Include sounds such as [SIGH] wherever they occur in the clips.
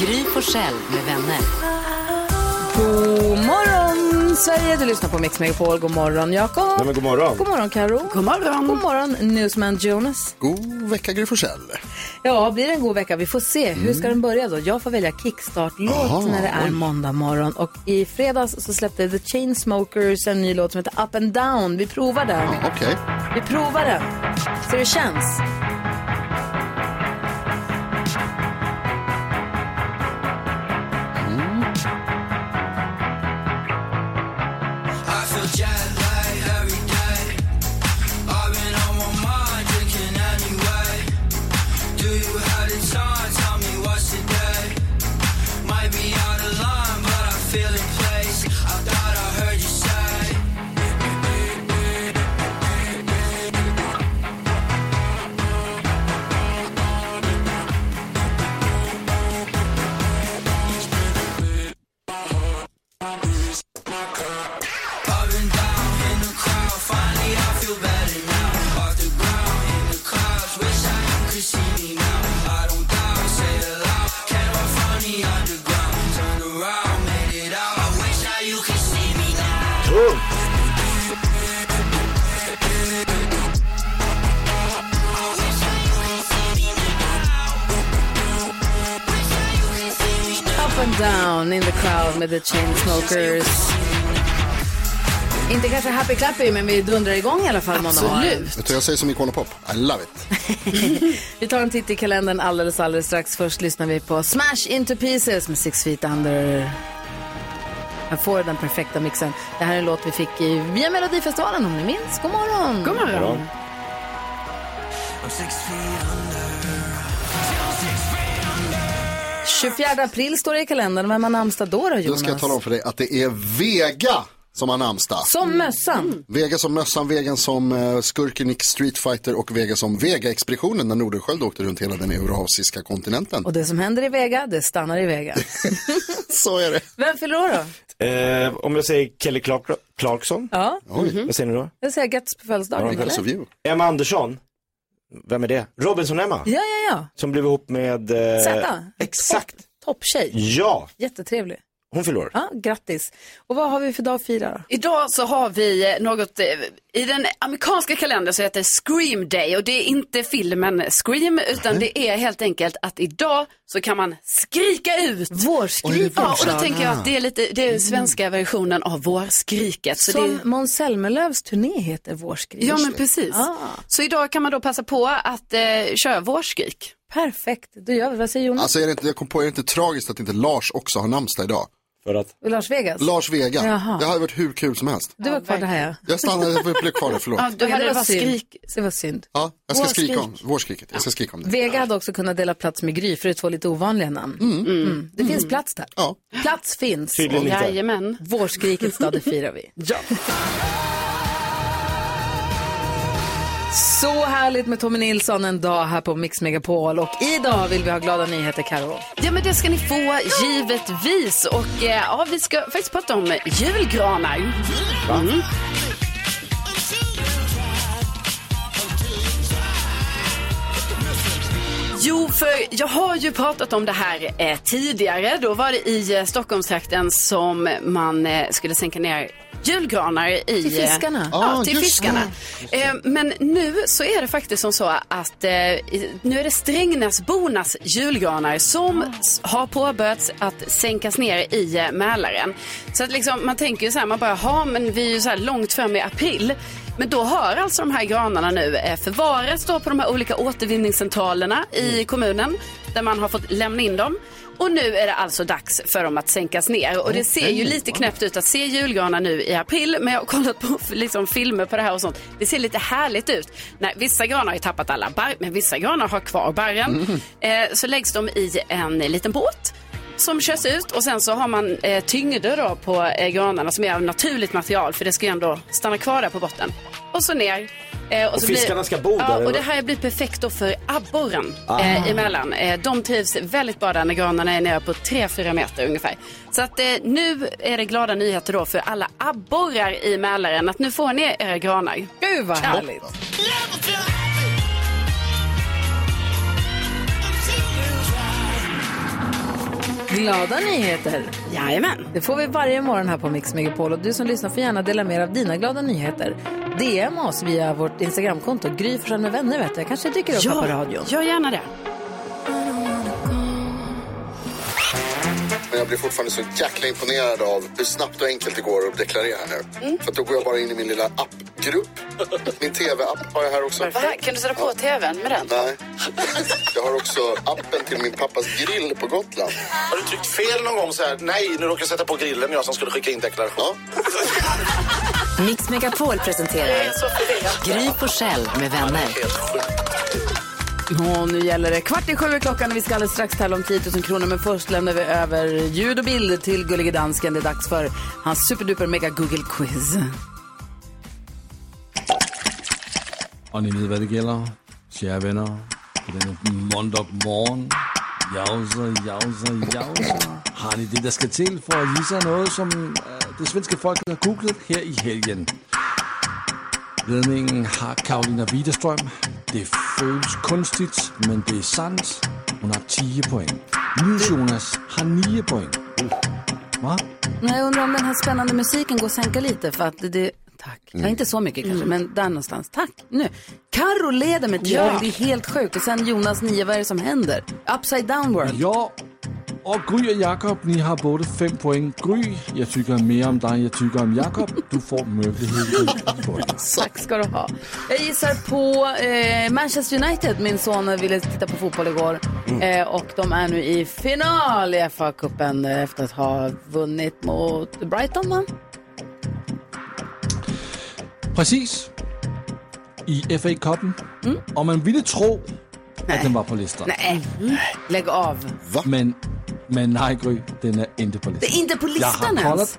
Gry Forssell med vänner. God morgon, Sverige! Du lyssnar på Mix Megapol. God morgon, Jakob. Nej, men god morgon. God morgon, Karo. God morgon. God morgon, Newsman Jonas. God vecka Gry Forssell. Ja, blir det en god vecka? Vi får se. Hur ska den börja då? Jag får välja kickstart-låt när det är måndag morgon. Och i fredags så släppte The Chainsmokers en ny låt som heter Up and Down. Vi provar den. Okej. Vi provar den. Så det känns. Down in the crowd med The Chainsmokers. Inte kanske happy clappy, men vi dundrar igång i alla fall morgon. Vet du, jag säger som Icona Pop. I love it. [LAUGHS] Vi tar en titt i kalendern alldeles, alldeles strax. Först lyssnar vi på Smash Into Pieces med Six Feet Under. Jag får den perfekta mixen. Det här är en låt vi fick i, via Melodifestivalen om ni minns. God morgon! God morgon! 24 april står det i kalendern. Vem har namnsdag då, då Då Jonas? ska jag tala om för dig att det är Vega som har namnsdag. Som mössan. Vega som mössan, Vega som uh, skurken i Street Fighter och Vega som Vega-expeditionen när Nordenskiöld åkte runt hela den eurasiska kontinenten. Och det som händer i Vega, det stannar i Vega. [LAUGHS] Så är det. Vem fyller år då? Eh, om jag säger Kelly Clark Clarkson, Ja, vad säger ni då? jag säger grattis på födelsedagen. Eller? you. Emma Andersson. Vem är det? Robinson-Emma. Ja, ja, ja. Som blev ihop med... Eh, Zäta. Exakt. Topptjej. Ja, Jättetrevlig. Hon fyller år. Ja, grattis. Och vad har vi för dag att fira då? Idag så har vi eh, något, eh, i den amerikanska kalendern så heter det Scream Day och det är inte filmen Scream utan det är helt enkelt att idag så kan man skrika ut. Vårskrik Ja, och då tänker jag att det är lite, det är svenska versionen av vårskriket. Så Som det, Måns Zelmerlöws turné heter Vårskrik. ja men precis. Ah. Så idag kan man då passa på att eh, köra vårskrik. Perfekt, då gör vi. Vad säger Jonas? Alltså är det inte, jag kom på, är det inte tragiskt att inte Lars också har namnsdag idag? För att... Las Vegas? Lars Vega. Jaha. Det hade varit hur kul som helst. du var kvar det här ja. Jag stannade, jag blev kvar där, förlåt. Ja, du hade det var skrik. Det var synd. Ja, jag ska Vårskrik. skrika om vårskriket. Jag ska skrika om det. Vega hade också kunnat dela plats med Gry för det är två lite ovanliga namn. Mm. Det finns plats där. Ja. Plats finns. Tydligen inte. Jajamän. Vårskrikets dag, det firar vi. Ja. Så härligt med Tommy Nilsson en dag här på Mix Megapol. Och idag vill vi ha glada nyheter, Karo. Ja men det ska ni få givetvis och eh, ja, vi ska faktiskt prata om julgranar. Mm. Jo, för jag har ju pratat om det här eh, tidigare. Då var det i eh, Stockholmstrakten som man eh, skulle sänka ner julgranar i... Till fiskarna? Eh, ja, Ah, till fiskarna. Eh, men nu så är det faktiskt som så att eh, nu är det Strängnäsbornas julgranar som s- har påbörjats att sänkas ner i eh, Mälaren. Så att liksom, man tänker ju så här, man bara, ha men vi är ju så här långt fram i april. Men då har alltså de här granarna nu eh, förvarats då på de här olika återvinningscentralerna i kommunen där man har fått lämna in dem. Och nu är det alltså dags för dem att sänkas ner. Och det ser ju lite knäppt ut att se julgranar nu i april. Men jag har kollat på liksom, filmer på det här och sånt. Det ser lite härligt ut. Nej, vissa granar har ju tappat alla barr, men vissa granar har kvar barren. Eh, så läggs de i en liten båt som körs ut och sen så har man eh, tyngder då på eh, granarna som är av naturligt material för det ska ju ändå stanna kvar där på botten. Och så ner. Eh, Och så fiskarna ska bo där, Ja, eller? och det här blir perfekt då för abborren eh, emellan. Eh, de trivs väldigt bra där när granarna är nere på 3-4 meter ungefär. Så att eh, nu är det glada nyheter då för alla abborrar i Mälaren att nu får ni era granar. Gud vad härligt. Glada nyheter. Jajamän. Det får vi varje morgon här på Mix Megapol. Och du som lyssnar får gärna dela med dig av dina glada nyheter. DM oss via vårt Instagramkonto. Gry med vänner vet jag. Kanske dyker upp här på radion. gör gärna det. Men jag blir fortfarande så jäkla imponerad av hur snabbt och enkelt det går att deklarera här nu. För att då går jag bara in i min lilla appgrupp. Min tv-app har jag här också. Kan du sätta på tvn med den? Nej. Jag har också appen till min pappas grill på Gotland. Har du tryckt fel någon gång så här? Nej, nu råkar jag sätta på grillen jag som skulle skicka in deklaration. Ja. Mix Megapol presenterar Gry Forssell med vänner. Och nu gäller det kvart i sju är klockan och vi ska alldeles strax tävla om 10 000 kronor. Men först lämnar vi över ljud och bild till Gullige Dansken. Det är dags för hans superduper mega Google quiz. Och ni vet vad det gäller, kära vänner. på denne måndag morgon. Jausa, jausa, jausa. Har ni det, der skal till för att gissa något som äh, det svenska folket har googlat här i helgen? Ledningen har Karolina Widerström. Det føles kunstigt, men det er sandt. Hun har 10 point. Nils Jonas har 9 point. Va? Nej, jag undrar om den här spännande musiken går att sänka lite för att det... tack. Ja, inte så mycket kanske, men där någonstans. Tack. Nu. Karo leder med 10 Ja. Det är helt sjukt. Och sen Jonas 9, vad är det som händer? Upside down world. Ja, og Gry og Jakob, ni har både 5 point. Gry, jeg tykker mere om dig, jeg tykker om Jakob. Du får möjligheten. Tack ska du ha. Jag gissar på eh, Manchester United. Min son ville titta på fotboll igår. Eh, och de är nu i final i FA-cupen eh, efter att ha vunnit mot Brighton, va? Præcis. I FA-koppen. Og man ville tro, at den var på listen. Nej, lägg av. Men, men nej, Gry, den er inte på Det listen. är inte på listan har ens. koldet.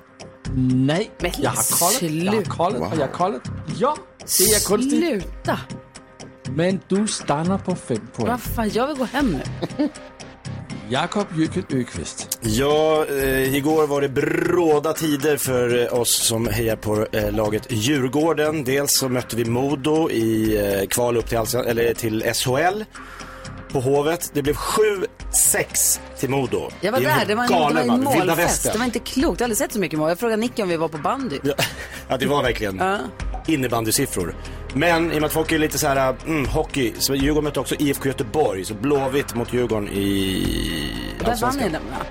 Nej, Men jeg har koldet, jeg har slut. koldet, og jeg har koldet. Ja, det er kunstigt. Sluta. Men du stannar på 5 point. Vad fan, jag vill gå hem nu. [LAUGHS] Jakob Jöken Öqvist. Ja, eh, igår var det bråda tider för eh, oss som hejar på eh, laget Djurgården. Dels så mötte vi Modo i eh, kval upp till, Allsven- eller till SHL på Hovet. Det blev 7-6 till Modo. Jag var Det är där, det var en, det var galen en match. Vilda målfest. västern. Det var inte klokt, jag har aldrig sett så mycket mål. Jag frågade Nicky om vi var på bandy. Ja, ja, det var verkligen innebandysiffror. Men i och med att folk är lite så här, mm, hockey, så Djurgården mötte också IFK Göteborg, så Blåvitt mot Djurgården i Där vann ni den, va?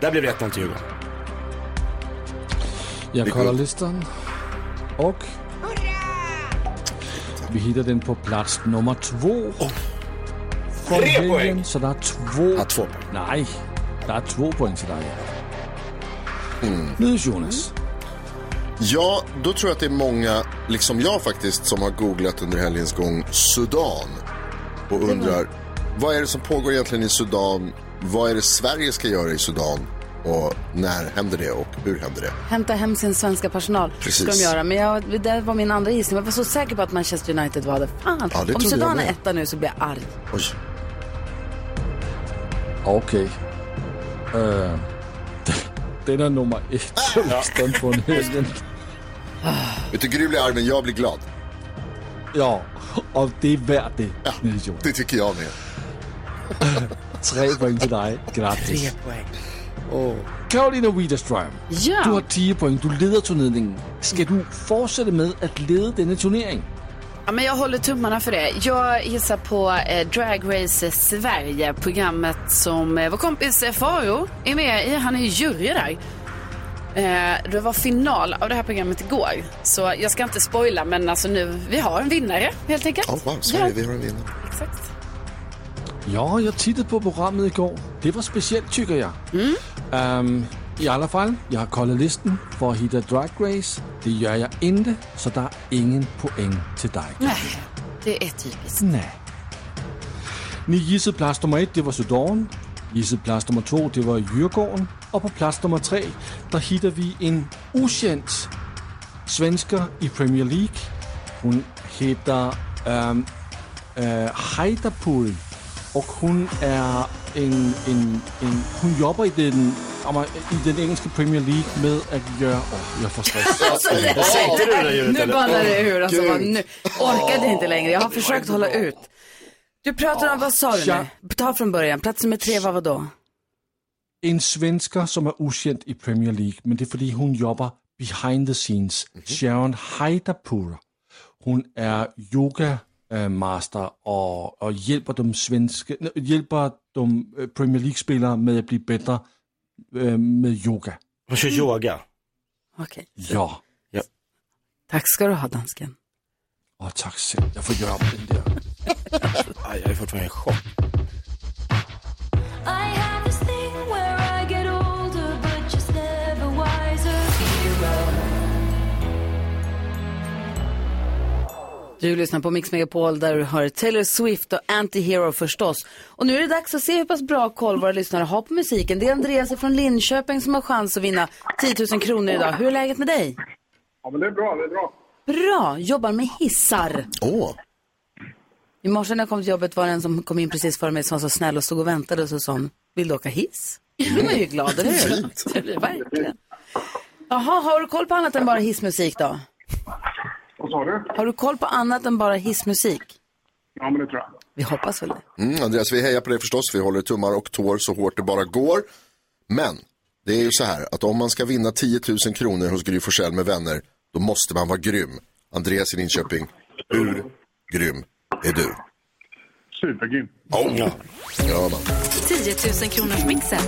Där blev det 1-0 till Djurgården. Jeg kolder listan. Og vi hittar den på plats nummer två. Från Tre helgen, poäng. Så der er två... Ja, två poäng. Nej, der er två point til dig. Nydes Jonas. Ja, då tror jag att det är många, liksom jag faktiskt, som har googlat under helgens gång Sudan. Och undrar, vad är det som pågår egentligen i Sudan? Vad är det Sverige ska göra i Sudan? Och när händer det och hur händer det? Hämta hem sin svenska personal. Precis. Ska de göra. Men jag, det var min andra gissning. Jag var så säker på att Manchester United var det. Fan, Ja, det om Sudan är etta nu så blir jag arg. Oj. Okay. Øh, [LAUGHS] den er nummer ett [LAUGHS] på listan helgen. Vet du, Gry blir arg, men jag blir glad. Ja, og det er værd det, Jonas. Det tycker jag med. [LAUGHS] Tre point til dig. Grattis. Karolina Widerstrøm, Ja. du har 10 point. Du leder turneringen. Skal du fortsætte med at lede denne turnering? Ja, men jag håller tummarna för det. Jag gissar på eh, Drag Race Sverige, programmet som eh, vår kompis eh, Faro är med i. Han är ju jury där. Eh, det var final av det här programmet igår. Så jag ska inte spoila, men alltså nu, vi har en vinnare helt enkelt. Oh, wow, Sverige, vi har en vinnare. Exakt. Ja, jeg tittede på programmet i går. Det var specielt, tykker jeg. Mm. Um, I alle fald, jeg har koldet listen for at hitte Drag Race. Det gør jeg ikke, så der er ingen point til dig. Nej, det är typiskt. Nej. Ni gissede plads nummer et, det var Sudan. Gisseplads nummer två, det var Djurgården. Och på plats nummer tre, där hittar vi en okänd svensker i Premier League. Hon heter ähm, äh, Heiderpool och hon är en, en, en, hon jobbar i den, i den engelska Premier League med att göra, åh, jag får stress. [LAUGHS] Alltså, det- det Nu ballar det ur. Alltså, nu orkade inte längre. Jag har försökt hålla ut. Du pratar om, vad sa du Ja. nu? Ta från början. Plats nummer tre var vad då? En svensker som är okänd i Premier League, men det är för att hon jobbar behind the scenes. Sharon Heiderpool. Hon är yoga eh, master och, och hjälper de svenska, nej, hjälper de eh, Premier League-spelare med att bli bättre eh, med yoga. Hon kör yoga. Okej. Ja. Tack ska du ha, dansken. Åh, tack så Jag får göra om den där. Jag är fortfarande i chock. Du lyssnar på Mix Megapol där du hör Taylor Swift och Anti-Hero förstås. Och nu är det dags att se hur pass bra koll våra lyssnare har på musiken. Det är Andreas från Linköping som har chans att vinna 10 000 kronor idag. Hur är läget med dig? Ja, men det är bra, det är bra. Bra, jobbar med hissar. Åh, I morse när jag kom till jobbet var det en som kom in precis före mig som var så snäll och stod och väntade och så sa hon, vill du åka hiss? Då blir man ju glad, eller hur? Fint. [LAUGHS] Det blir verkligen. Jaha, har du koll på annat än bara hissmusik då? Vad sa du? Har du koll på annat än bara hissmusik? Ja, men det tror jag. Vi hoppas väl det. Mm, Andreas, vi hejar på dig förstås. Vi håller tummar och tår så hårt det bara går. Men det är ju så här att om man ska vinna 10 000 kronor hos Gry Forssell med vänner, då måste man vara grym. Andreas i Linköping, hur grym är du? Supergrym. Oh. Ja. Ja, man. 10 000 kronors mixen.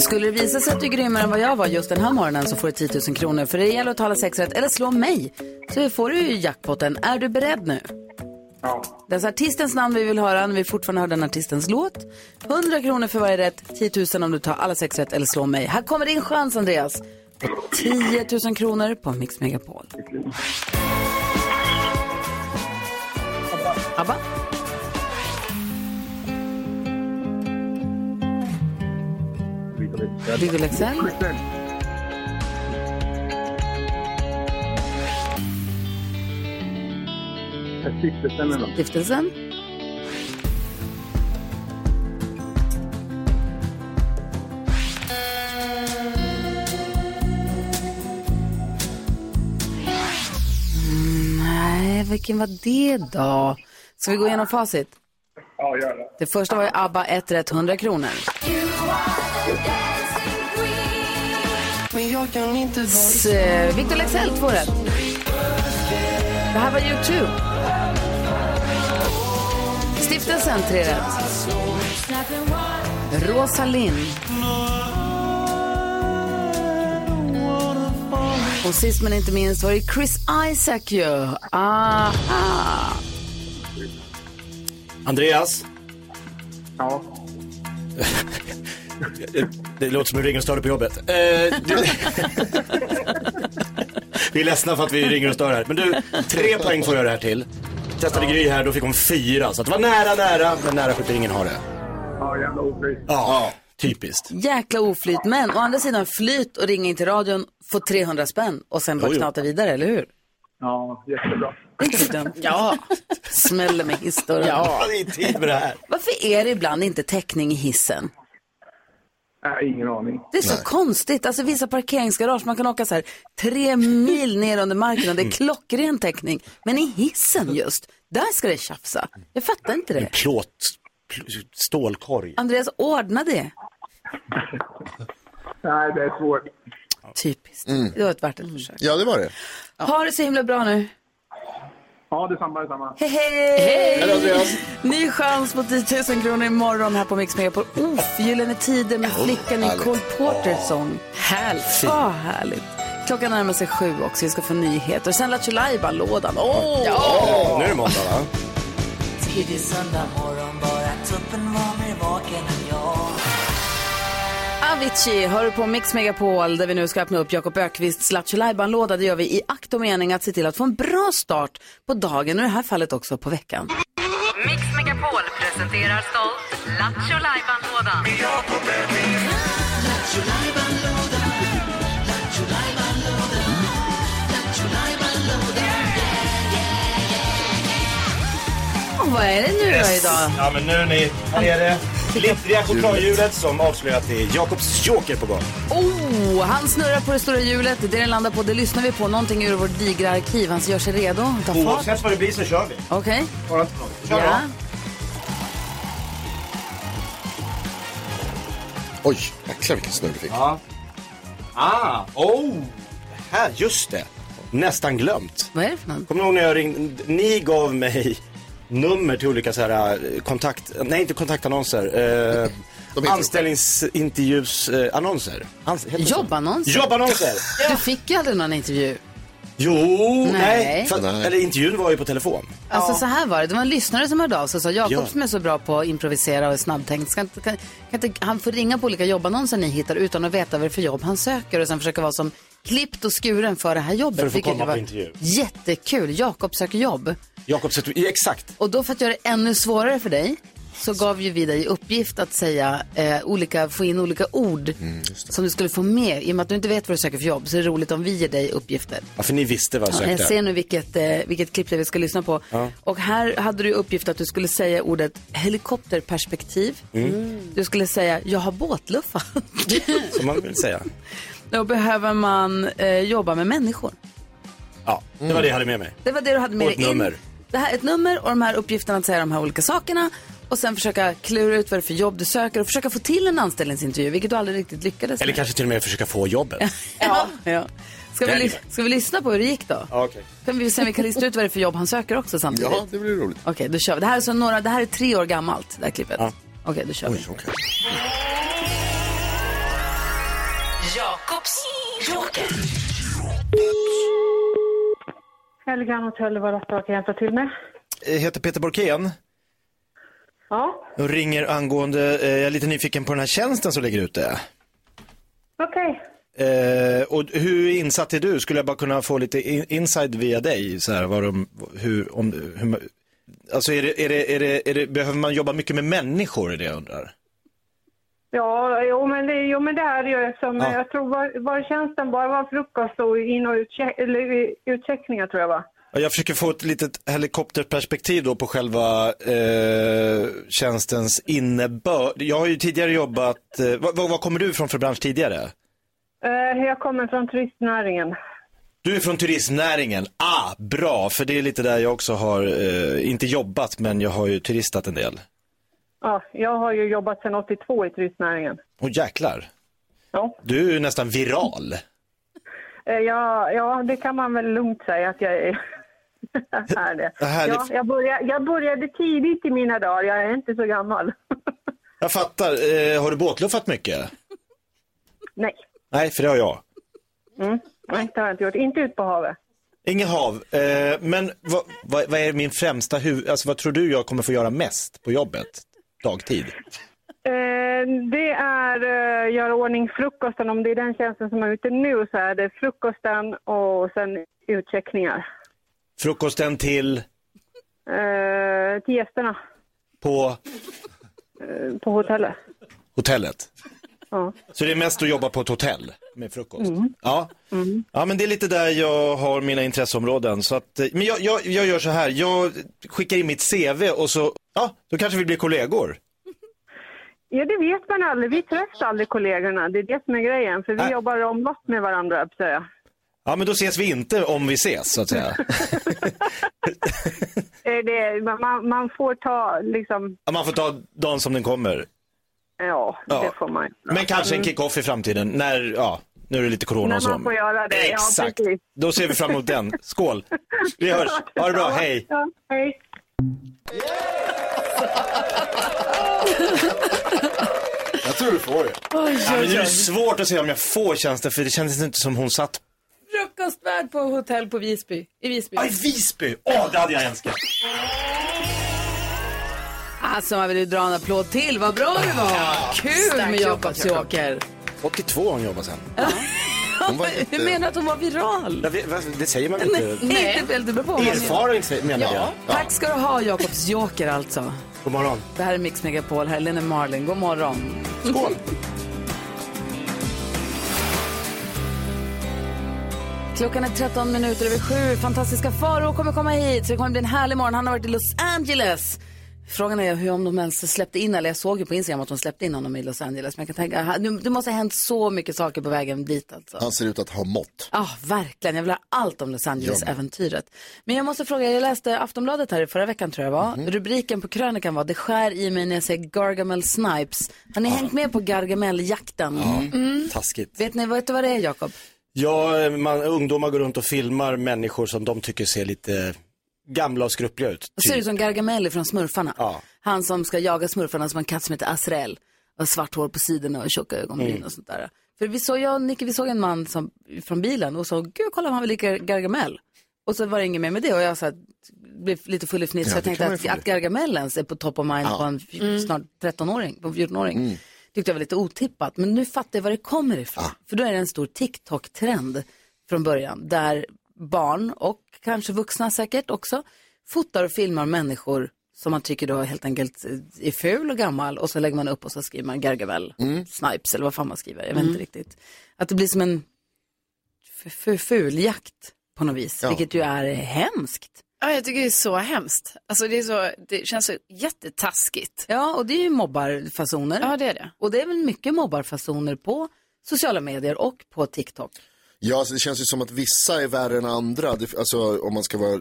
Skulle det visa sig att du är grymmare än vad jag var just den här morgonen så får du 10 000 kronor. För det gäller att tala sex rätt eller slå mig. Så får du ju jackpotten. Är du beredd nu? Ja. Det är alltså artistens namn vi vill höra när vi fortfarande hör den artistens låt. 100 kronor för varje rätt, 10 000 om du tar alla sex rätt eller slår mig. Här kommer din chans Andreas. På 10 000 kronor på Mix Megapol. Abba. Viggo Leksell. Stiftelsen. Stiftelsen. Nej, vilken var det då? Ska vi gå igenom facit? Ja, gör det. Det första var ju ABBA, ett rätt, 100 kronor. Eh, Victor Leksell, två rätt. Det här var U2. Stiftelsen, tre rätt. Rosa Lind. Och sist men inte minst var det Chris Isaac ju. Aha. Andreas, Ja. [LAUGHS] det, låter som du ringer och stör dig på jobbet. Eh, du... [LAUGHS] vi är ledsna för att vi ringer och stör här. Men du, tre [LAUGHS] poäng får jag det här till. Testade Gry här, då fick hon fyra. Så att det var nära, nära, men nära skjuter ingen har det. Ja, jävla oflyt. Ja, typiskt. Jäkla oflyt. Men å andra sidan flyt och ringa in till radion, få 300 spänn och sen bara knata vidare, eller hur? Ja, jättebra. [LAUGHS] Ja. Smäller med hissdörren. Ja, det är tid med det här. Varför är det ibland inte täckning i hissen? Nej, ingen aning. Det är så konstigt. Alltså vissa parkeringsgarage, man kan åka så här tre mil ner under marken och det är klockren täckning. Men i hissen just, där ska det tjafsa. Jag fattar inte det. Plåt, pl- stålkorg. Andreas, ordna det. Nej, det är svårt. Typiskt. Det var ett värt ett försök. Ja, det var det. Ha det så himla bra nu. Ja, detsamma, detsamma. Hej, hej! Hej. Ny chans på 10 000 kronor imorgon här på Mix Megapol. Uff, Gyllene Tider med flickan i. Cole Porters sång. Härligt. Ja, härligt. Klockan närmar sig sju också. Vi ska få nyheter. Sen Lattjo Lajban-lådan. Åh! Ja, nu är det måndag va? Tidig söndag morgon bara tuppen var mer vaken Avicii hör du på Mix Megapol där vi nu ska öppna upp Jakob Ökvists Lattjo. Det gör vi i akt och mening att se till att få en bra start på dagen och i det här fallet också på veckan. Mix Megapol presenterar stolt Lattjo Lajban-lådan. Och vad är det nu då idag? Ja men nu ni, här är det glittriga chokladhjulet som avslöjar att det är Jakobs joker på gång. Oh, han snurrar på det stora hjulet. Det den landar på, det lyssnar vi på. Någonting ur vårt digra arkiv. Han gör sig redo. Ta fart. Oavsett vad det blir så kör vi. Okej. Kör Ja. Oj, jäklar vilken snurr du fick. Ja. Ah, oh! Här, just det. Nästan glömt. Vad är det för något? Kommer du ihåg när jag ringde? Ni gav mig nummer till olika så här eh, kontakt, nej inte kontaktannonser. Eh, Anställningsintervjusannonser. Ans- heter det så? Jobbannonser? Jobbannonser! Du fick ju aldrig någon intervju. Jo, nej. Nej. För, eller intervjun var ju på telefon. Alltså så här var det, det var en lyssnare som hörde av sig och sa Jakob Ja. som är så bra på att improvisera och är snabbtänkt, inte, kan, kan inte han får ringa på olika jobbannonser ni hittar utan att veta vad det är för jobb han söker och sen försöka vara som klippt och skuren för det här jobbet. För att få Vilket komma var på intervju. Jättekul, Jakob söker jobb. Jakob Zetterberg, exakt. Och då för att göra det ännu svårare för dig så gav ju vi dig i uppgift att säga eh, olika, få in olika ord som du skulle få med. I och med att du inte vet vad du söker för jobb så är det roligt om vi ger dig uppgifter. Ja, för ni visste vad jag Ja, sökte. jag ser nu vilket, eh, vilket klipp det är vi ska lyssna på. Ja. Och här hade du i uppgift att du skulle säga ordet helikopterperspektiv. Mm. Du skulle säga jag har båtluffa. [LAUGHS] Som man vill säga. Då behöver man eh, jobba med människor. Ja, det var det jag hade med mig. Det var det du hade med Och ett dig in. nummer. Det här är ett nummer och de här uppgifterna att säga de här olika sakerna. Och sen försöka klura ut vad det är för jobb du söker och försöka få till en anställningsintervju, vilket du aldrig riktigt lyckades Eller med. kanske till och med försöka få jobbet. [LAUGHS] Ja. ja. Ska, vi, ska vi lyssna på hur det gick då? Ja, okej. Kan vi se om vi kan lista ut vad det är för jobb han söker också samtidigt? Ja, det blir roligt. Okej, då kör vi. Det här är, så några, det här är tre år gammalt, det här klippet. Okej, då kör vi. Joker. Helgan Hotell, vad är kan jag hjälpa till med? Jag heter Peter Borkén. Ja, Jag ringer angående, eh, jag är lite nyfiken på den här tjänsten som ligger ute. okej. Eh, och hur insatt är du? Skulle jag bara kunna få lite in- inside via dig? Så här, vad de, hur, om, hur, alltså är det, är det, är det, är det, behöver man jobba mycket med människor, är det jag undrar? Ja, jo men, det, jo men det är ju eftersom Ja. jag tror var, var tjänsten bara var frukost och in och utcheck, eller, utcheckningar tror jag va? Ja, Jag försöker få ett litet helikopterperspektiv då på själva eh, tjänstens innebörd. Jag har ju tidigare jobbat, eh, vad, vad, kommer du ifrån för bransch tidigare? Eh, jag kommer från turistnäringen. Du är från turistnäringen. Ah, bra, för det är lite där jag också har, eh, inte jobbat, men jag har ju turistat en del. Ja, jag har ju jobbat sedan 82 i turistnäringen. Åh jäklar. Ja. Du är nästan viral. Eh, ja, ja, det kan man väl lugnt säga att jag är. [LAUGHS] är det. Ja, jag, började, jag började tidigt i mina dagar, jag är inte så gammal. [LAUGHS] Jag fattar. Eh, har du båtluffat mycket? Nej. Nej, för det har jag. Mm. Nej, det har jag inte gjort. Inte ut på havet. Inget hav. Eh, men vad, vad, vad är min främsta huvud... Alltså vad tror du jag kommer få göra mest på jobbet? Dagtid? Eh, det är uh, göra ordning frukosten. Om det är den tjänsten som är ute nu så är det frukosten och sen utcheckningar. Frukosten till Eh, till gästerna på eh, på hotellet. hotellet? Ja. Så det är mest att jobba på ett hotell med frukost? Mm. Ja. ja, men det är lite där jag har mina intresseområden. Så att, men jag, jag, jag gör så här, jag skickar in mitt CV och så, ja, då kanske vi blir kollegor. [LAUGHS] Ja, det vet man aldrig. Vi träffar aldrig kollegorna. Det är det som är grejen. För vi jobbar omlott med varandra, höll jag. Ja, men då ses vi inte om vi ses, så att säga. [LAUGHS] Det, man, man får ta liksom, Ja, Man får ta dagen som den kommer. ja, Ja. det får man. Men kanske en kick-off i framtiden, när, ja, nu är det lite corona och så. man får göra det. Ja, Exakt. precis. Då ser vi fram emot den. Skål! Vi hörs. [LAUGHS] Ha det bra, hej! Ja, hej. [LAUGHS] Jag tror du får det. Ja, men det är svårt att se om jag får tjänsten, för det kändes inte som hon satt Frukostvärd på hotell på Visby. I Visby. Ja, i Visby! Åh, det hade jag önskat. Alltså man vill ju dra en applåd till. Vad bra det var. Kul med Jakob. joker. 82 har hon jobbat sen. Hon var [LAUGHS] menar du att hon var viral? Vet- vad- Det säger man inte. Nej, inte väl, det beror på menar. Erfaren menar Ja, jag. tack ska du ha Jakobs joker alltså. God morgon. Det här är Mix Megapol, här är Lena Marlin. God morgon. Skål. Klockan är 13 minuter över sju. Fantastiska Faro kommer komma hit. Så det kommer bli en härlig morgon. Han har varit i Los Angeles. Frågan är hur om de ens släppte in, eller jag såg ju på Instagram att de släppte in honom i Los Angeles. Men jag kan tänka, det måste ha hänt så mycket saker på vägen dit alltså. Han ser ut att ha mått. Ja, verkligen. Jag vill ha allt om Los Angeles-äventyret. Men jag måste fråga, jag läste Aftonbladet här i förra veckan tror jag var. Mhm. Rubriken på krönikan var Det skär i mig när jag ser Gargamel Snipes. Har ni hängt med på Gargamel-jakten? Mm. Taskigt. Vet ni vet du vad det är, Jakob? Ja, man, ungdomar går runt och filmar människor som de tycker ser lite gamla och skruppliga ut. Det ser ut som Gargamel från Smurfarna. Ja. Han som ska jaga smurfarna som en katt som heter Azrael. Och svart hår på sidorna och tjocka ögonbryn Mm. och sånt där. För vi såg, jag och Nicky, vi såg en man som, från bilen och sa, gud kolla han var lika Gargamel. Och så var det inget mer med det och jag så här, blev lite full i fniss. Ja, för jag tänkte att, att Gargamel ens är på top of mind Ja. på en f- snart 13-åring, på en 14-åring. Mm. Tyckte jag var lite otippat. Men nu fattar jag var det kommer ifrån. För då är det en stor TikTok-trend från början. Där barn och kanske vuxna säkert också fotar och filmar människor som man tycker då helt enkelt är ful och gammal och så lägger man upp och så skriver man Gargamel, Snipes eller vad fan man skriver, jag vet inte riktigt. Att det blir som en fuljakt på något vis, Ja. vilket ju är hemskt. Ja, jag tycker det är så hemskt. Alltså det, är så, det känns så jättetaskigt. Ja, och det är ju mobbarfasoner. Ja, det är det. Och det är väl mycket mobbarfasoner på sociala medier och på TikTok. Ja, alltså det känns ju som att vissa är värre än andra. Det, alltså om man ska vara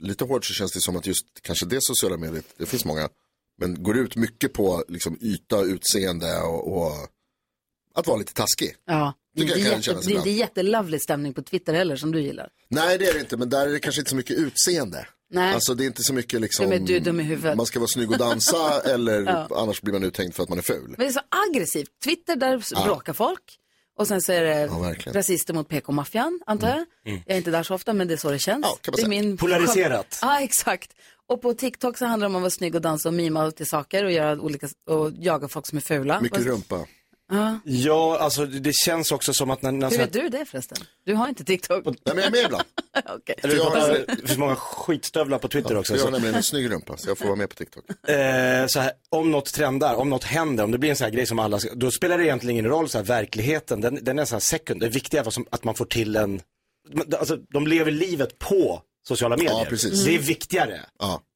lite hård så känns det som att just kanske det sociala mediet, det finns många, men går ut mycket på liksom yta, utseende och, och att vara lite taskig. Ja, det är, inte kan jätte, kännas det är inte ibland. jättelovely stämning på Twitter heller som du gillar. Nej, det är det inte, men där är det kanske inte så mycket utseende. Nej. Alltså det är inte så mycket liksom, är du dum i huvudet? man ska vara snygg och dansa [LAUGHS] eller Ja. annars blir man uthängd för att man är ful. Men det är så aggressivt. Twitter, där Ja. bråkar folk. Och sen så är det Ja, rasister mot PK-maffian, antar jag. Mm. Jag är inte där så ofta, men det är så det känns. kan man det är min... Polariserat. Ja, exakt. Och på TikTok så handlar det om att vara snygg och dansa och mima till saker och göra olika, och jaga folk som är fula. Mycket rumpa. Ja. Ja, alltså det känns också som att när... när Hur vet du det förresten? Du har inte TikTok. Nej, men jag är med ibland. [LAUGHS] Okej. Eller, Jag har- det finns många skitstövlar på Twitter också. Jag har så- nämligen en snygg rumpa, så jag får vara med på TikTok. [LAUGHS] Eh, så här, om något trendar, om något händer, om det blir en sån här grej som alla ska, då spelar det egentligen ingen roll, så här, verkligheten, den, den är så här sekund. Det viktiga är att man får till en, alltså, de lever livet på sociala medier. Ja, precis. Det är viktigare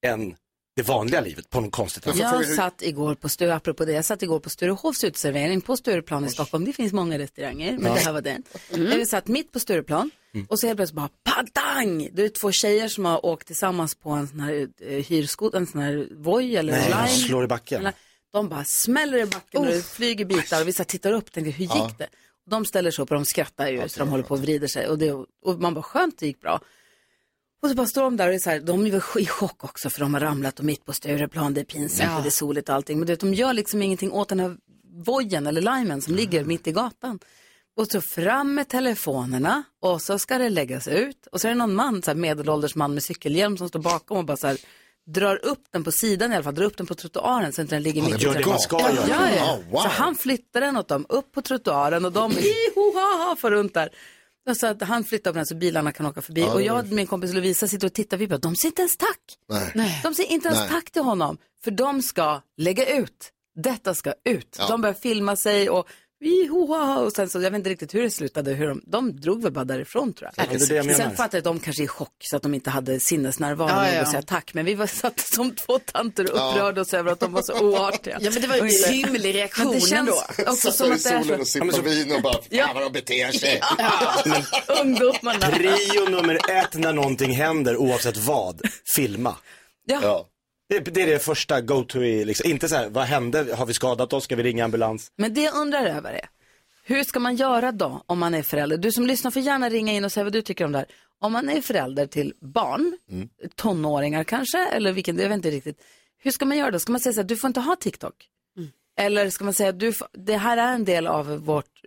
än det vanliga livet på något konstigt sätt. Jag satt igår på Sture, apropå det, jag satt igår på Sturehovs uteservering på Stureplan i Stockholm. Det finns många restauranger, men Ja. det här var den. Jag satt mitt på Stureplan och så helt plötsligt bara padang! Det är två tjejer som har åkt tillsammans på en sån här uh, hyrskoter, en sån här Voi eller Nej, Lime. slår i backen. De bara smäller i backen och det flyger bitar och vi så tittar upp och tänker, hur gick Ja. det? Och de ställer sig upp och de skrattar ju så de håller på och vrider sig och, det, och man bara, skönt det gick bra. Och så bara står de där och är så här, de är väl i chock också för de har ramlat och mitt på Stureplan, det är pinsamt Ja. och det är soligt och allting. Men du vet, de gör liksom ingenting åt den här vojen eller limen som ligger mitt i gatan. Och så fram med telefonerna och så ska det läggas ut. Och så är det någon man, så här medelålders man med cykelhjälm som står bakom och bara så här drar upp den på sidan i alla fall, drar upp den på trottoaren så att den ligger Ja, mitt det gör i det man ska ja, göra. Ja, ja. Oh, wow. Så han flyttar den åt dem upp på trottoaren och de [LAUGHS] ihohaha för runt där. Och Så att han flyttar på den så bilarna kan åka förbi. Ja, och jag och min kompis Lovisa sitter och tittar. Vi bara, de säger inte ens tack. Nej. De säger inte ens Nej. tack till honom. För de ska lägga ut. Detta ska ut. Ja. De börjar filma sig och Ihoha, och sen så, jag vet inte riktigt hur det slutade, hur de, de drog väl bara därifrån tror jag. Ja, det det jag. Sen fattade jag att de kanske är i chock så att de inte hade sinnesnärvaro Ja, ja. att säga tack. Men vi var satt som två tanter och Ja. upprörde oss över att de var så oartiga. Ja, men det var ju en hymlig reaktion Men det känns ändå. också Satt som i att det är solen och så. sippade vin och bara, Ja. fan vad de beter sig. Ungdomarna. Prio nummer ett när någonting händer, oavsett vad, filma. Ja. Det, det är det första go-to i, liksom. inte så här, vad hände, har vi skadat oss, ska vi ringa ambulans? Men det jag undrar över är, hur ska man göra då om man är förälder? Du som lyssnar får gärna ringa in och säga vad du tycker om det här. Om man är förälder till barn, tonåringar kanske, eller vilken, jag vet inte riktigt. Hur ska man göra då? Ska man säga så här, du får inte ha TikTok? Eller ska man säga, du, får- det här är en del av vårt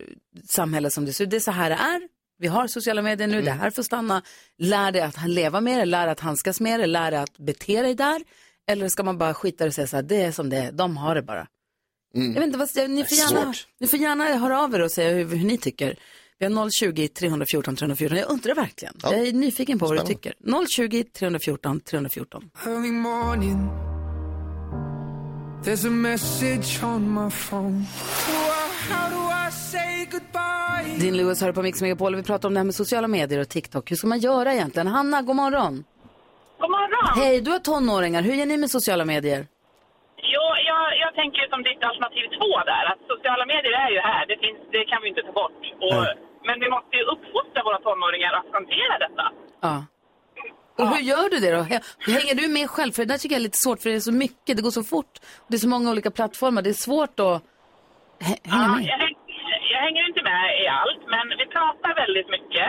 samhälle som det ser ut, det är så här det är. Vi har sociala medier nu, det här får stanna. Lär dig att leva med det, lär dig att handskas med det, lär dig att bete dig där. Eller ska man bara skita och säga så här, det är som det är, de har det bara. Jag vet inte, vad, ni, får gärna, ni får gärna höra av er och säga hur, hur ni tycker. Vi har 020 314 314. Jag undrar verkligen. Ja. Jag är nyfiken på vad du tycker. 020 314 314. Early morning There's a message on my phone. How do I say goodbye? Din Lewis hör på Mix Megapol och vi pratar om det här med sociala medier och TikTok. Hur ska man göra egentligen? Hanna, god morgon. God morgon. Hej, du har tonåringar. Hur gör ni med sociala medier? Jo, jag, jag tänker som ditt alternativ två där, att sociala medier är ju här, det, finns, det kan vi inte ta bort. Och, Men vi måste ju uppfostra våra tonåringar att hantera detta. Ja. Och hur gör du det då? Hä- Hänger du med själv? För det där tycker jag är lite svårt för det är så mycket, det går så fort. Det är så många olika plattformar, det är svårt att hä- hänga Ja, med. jag, jag hänger inte med i allt, men vi pratar väldigt mycket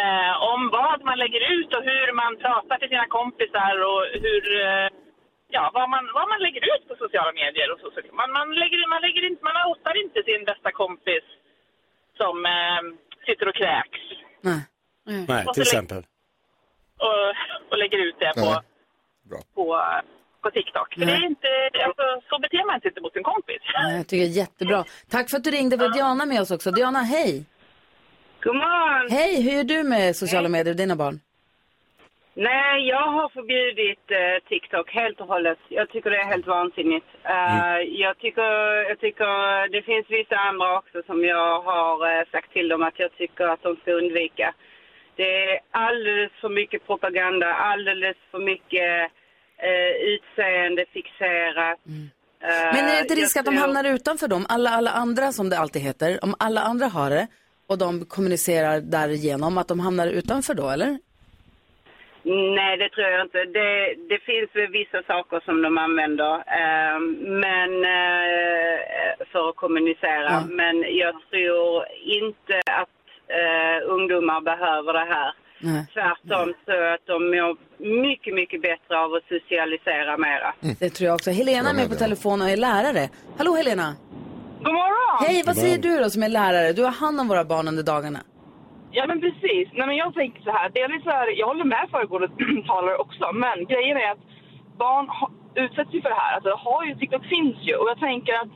eh, om vad man lägger ut och hur man pratar till sina kompisar och hur, eh, ja, vad man, vad man lägger ut på sociala medier. Och så. Så Man, man, lägger, man, lägger inte, man outar inte sin bästa kompis som eh, sitter och kräks Nej. Nej, till exempel. och, och lägger ut det på, på, på TikTok. För det är inte, alltså, så beter man sig inte mot sin kompis. Nej, Jag tycker det är jättebra. Tack för att du ringde. Vi har Diana med oss också. Diana, hej. God morgon. Hej, hur gör du med sociala medier och dina barn? Nej, jag har förbjudit eh, TikTok helt och hållet. Jag tycker det är helt vansinnigt. Eh, jag, tycker, jag tycker det finns vissa andra också som jag har eh, sagt till dem att jag tycker att de ska undvika. Det är alldeles för mycket propaganda, alldeles för mycket eh, utseende fixerat. Eh, Men är det inte risk att de hamnar utanför dem? Alla, alla andra som det alltid heter. Om alla andra har det och de kommunicerar därigenom, att de hamnar utanför då, eller? Nej, det tror jag inte. Det, det finns vissa saker som de använder eh, men, eh, för att kommunicera. Men jag tror inte att eh, ungdomar behöver det här. Nej. Tvärtom så att de mår mycket, mycket bättre av att socialisera mera. Det tror jag också. Helena är med på telefon och är lärare. Hallå Helena! God morgon! Hej, vad säger du då som är lärare? Du har hand om våra barn under dagarna. Ja men precis. Nej, men jag tänker så här, delvis så här, jag håller med föregående [CLEARS THROAT] talare också, men grejen är att barn ha, utsätts ju för det här. Alltså, har ju, TikTok finns ju och jag tänker att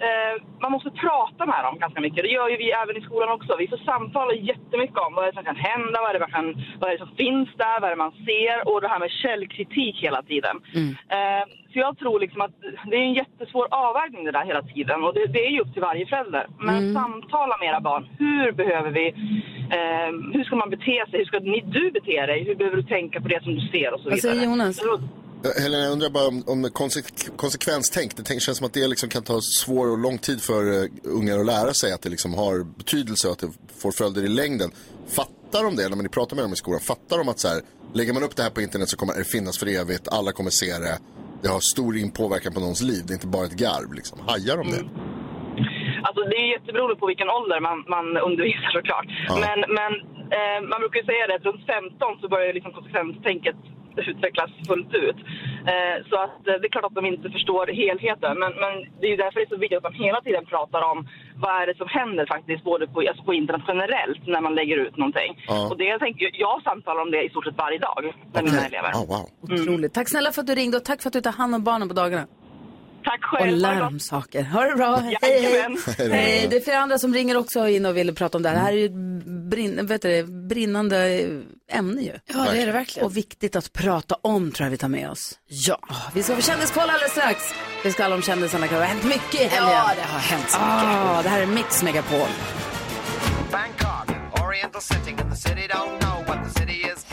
eh, man måste prata med dem ganska mycket. Det gör ju vi även i skolan också. Vi får samtala jättemycket om vad som kan hända, vad det, kan, vad det som finns där, vad man ser och det här med källkritik hela tiden. Eh, så jag tror liksom att det är en jättesvår avvägning det där hela tiden och det, det är ju upp till varje förälder. Men Mm. samtala med era barn. Hur behöver vi, eh, hur ska man bete sig, hur ska ni, du bete dig, hur behöver du tänka på det som du ser och så Vad vidare. säger Jonas? Eh, Helena, jag undrar bara om, om konse- konsekvenstänk. Det tänk- känns som att det liksom kan ta svår och lång tid för uh, ungar att lära sig att det liksom har betydelse och att det får följder i längden. Fattar de det när ni pratar med dem i skolan? Fattar de att så här, lägger man upp det här på internet så kommer det finnas för evigt, alla kommer se det. Det har stor inpåverkan på någons liv, det är inte bara ett garv. Liksom. Hajar de det? Alltså det är jätteberoende på vilken ålder man, man undervisar såklart. Ja. Men, men eh, man brukar ju säga det att runt 15 så börjar liksom konsekvenstänket utvecklas fullt ut. Eh, så att eh, det är klart att de inte förstår helheten. Men, men det är ju därför det är så viktigt att man hela tiden pratar om vad är det som händer faktiskt både på, alltså på internet generellt när man lägger ut någonting. Ja. Och det jag tänker, jag samtalar om det i stort sett varje dag med mina elever. Otroligt. Tack snälla för att du ringde och tack för att du tar hand om barnen på dagarna. Tack Och själv. lär dem saker. Ha det bra. Hej, hej. Hej. Det är flera andra som ringer också in och vill prata om det här. Det här är ju ett brinn, vet du, brinnande ämne ju. Ja, det är det verkligen. Och viktigt att prata om tror jag vi tar med oss. Ja. Vi ska få kändiskoll alldeles strax. Vi ska alla om kändisarna. Det har hänt mycket i helgen. Ja, det har hänt så Ah, det här är Mix Megapol. Bangkok, Oriental setting, and the city don't know what the city is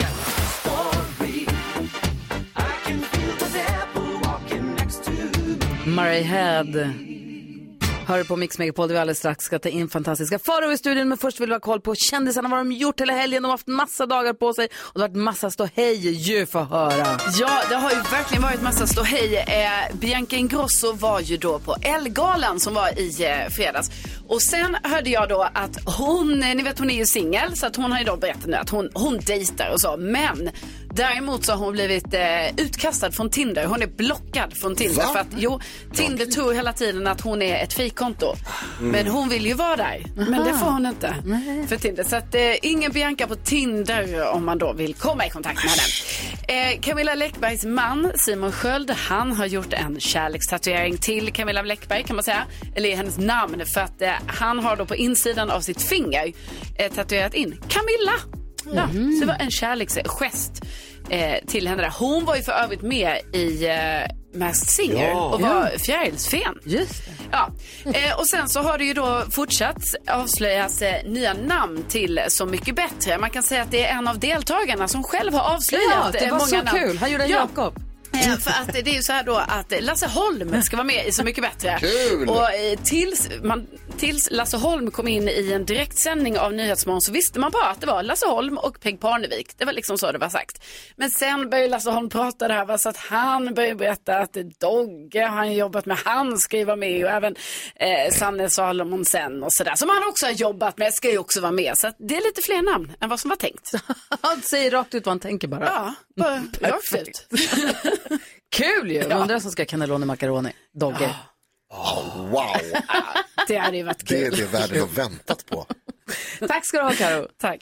Murray Head. Hör på Mix Megapol där vi alldeles strax ska ta in fantastiska faror i studion. Men först vill vi ha koll på kändisarna, vad de gjort hela helgen. De har haft massa dagar på sig och det har varit massa ståhej ju få höra. Ja, det har ju verkligen varit massa ståhej. Eh, Bianca Ingrosso var ju då på Elgalan som var i eh, fredags. Och sen hörde jag då att hon, eh, ni vet hon är ju singel, så att hon har ju då berättat nu att hon, hon dejtar och så. Men däremot så har hon blivit eh, utkastad från Tinder. Hon är blockad från Tinder. Va? För att, jo, Tinder tror hela tiden att hon är ett fejkkonto. Mm. Men hon vill ju vara där. Men det får hon inte för Tinder. Så att eh, ingen Bianca på Tinder om man då vill komma i kontakt med henne. Eh, Camilla Läckbergs man Simon Sköld, han har gjort en kärlekstatuering till Camilla Läckberg kan man säga. Eller i hennes namn för att eh, han har då på insidan av sitt finger eh, tatuerat in Camilla. Ja, så det var en kärleksgest eh, till henne där. Hon var ju för övrigt med i eh, Masked Singer Ja. och var Ja. fjärilsfen. Just Ja. Eh, och sen så har det ju då fortsatt avslöjas eh, nya namn till Så mycket bättre. Man kan säga att det är en av deltagarna som själv har avslöjat Ja, det eh, var många så namn. kul. Han gjorde en Ja. Jakob. Eh, För att det är ju så här då att Lasse Holm ska vara med i Så mycket bättre. Kul! Och eh, tills, man, tills Lasse Holm kom in i en direktsändning av Nyhetsmorgon så visste man bara att det var Lasse Holm och Peg Parnevik. Det var liksom så det var sagt. Men sen började Lasse Holm prata det här va, så att han började berätta att Dogge har han jobbat med, han ska ju vara med och även eh, Sanne Salomonsen och sådär som han också har jobbat med ska ju också vara med. Så det är lite fler namn än vad som var tänkt. [LAUGHS] Han säger rakt ut vad han tänker bara. Ja, bara rakt ut. [LAUGHS] Kul ju! Ja. Undrar som ska cannelloni macaroni. Dogge. Wow, [LAUGHS] Det hade ju varit det är kul. det världen har väntat på. [LAUGHS] Tack ska du ha Karo. Tack.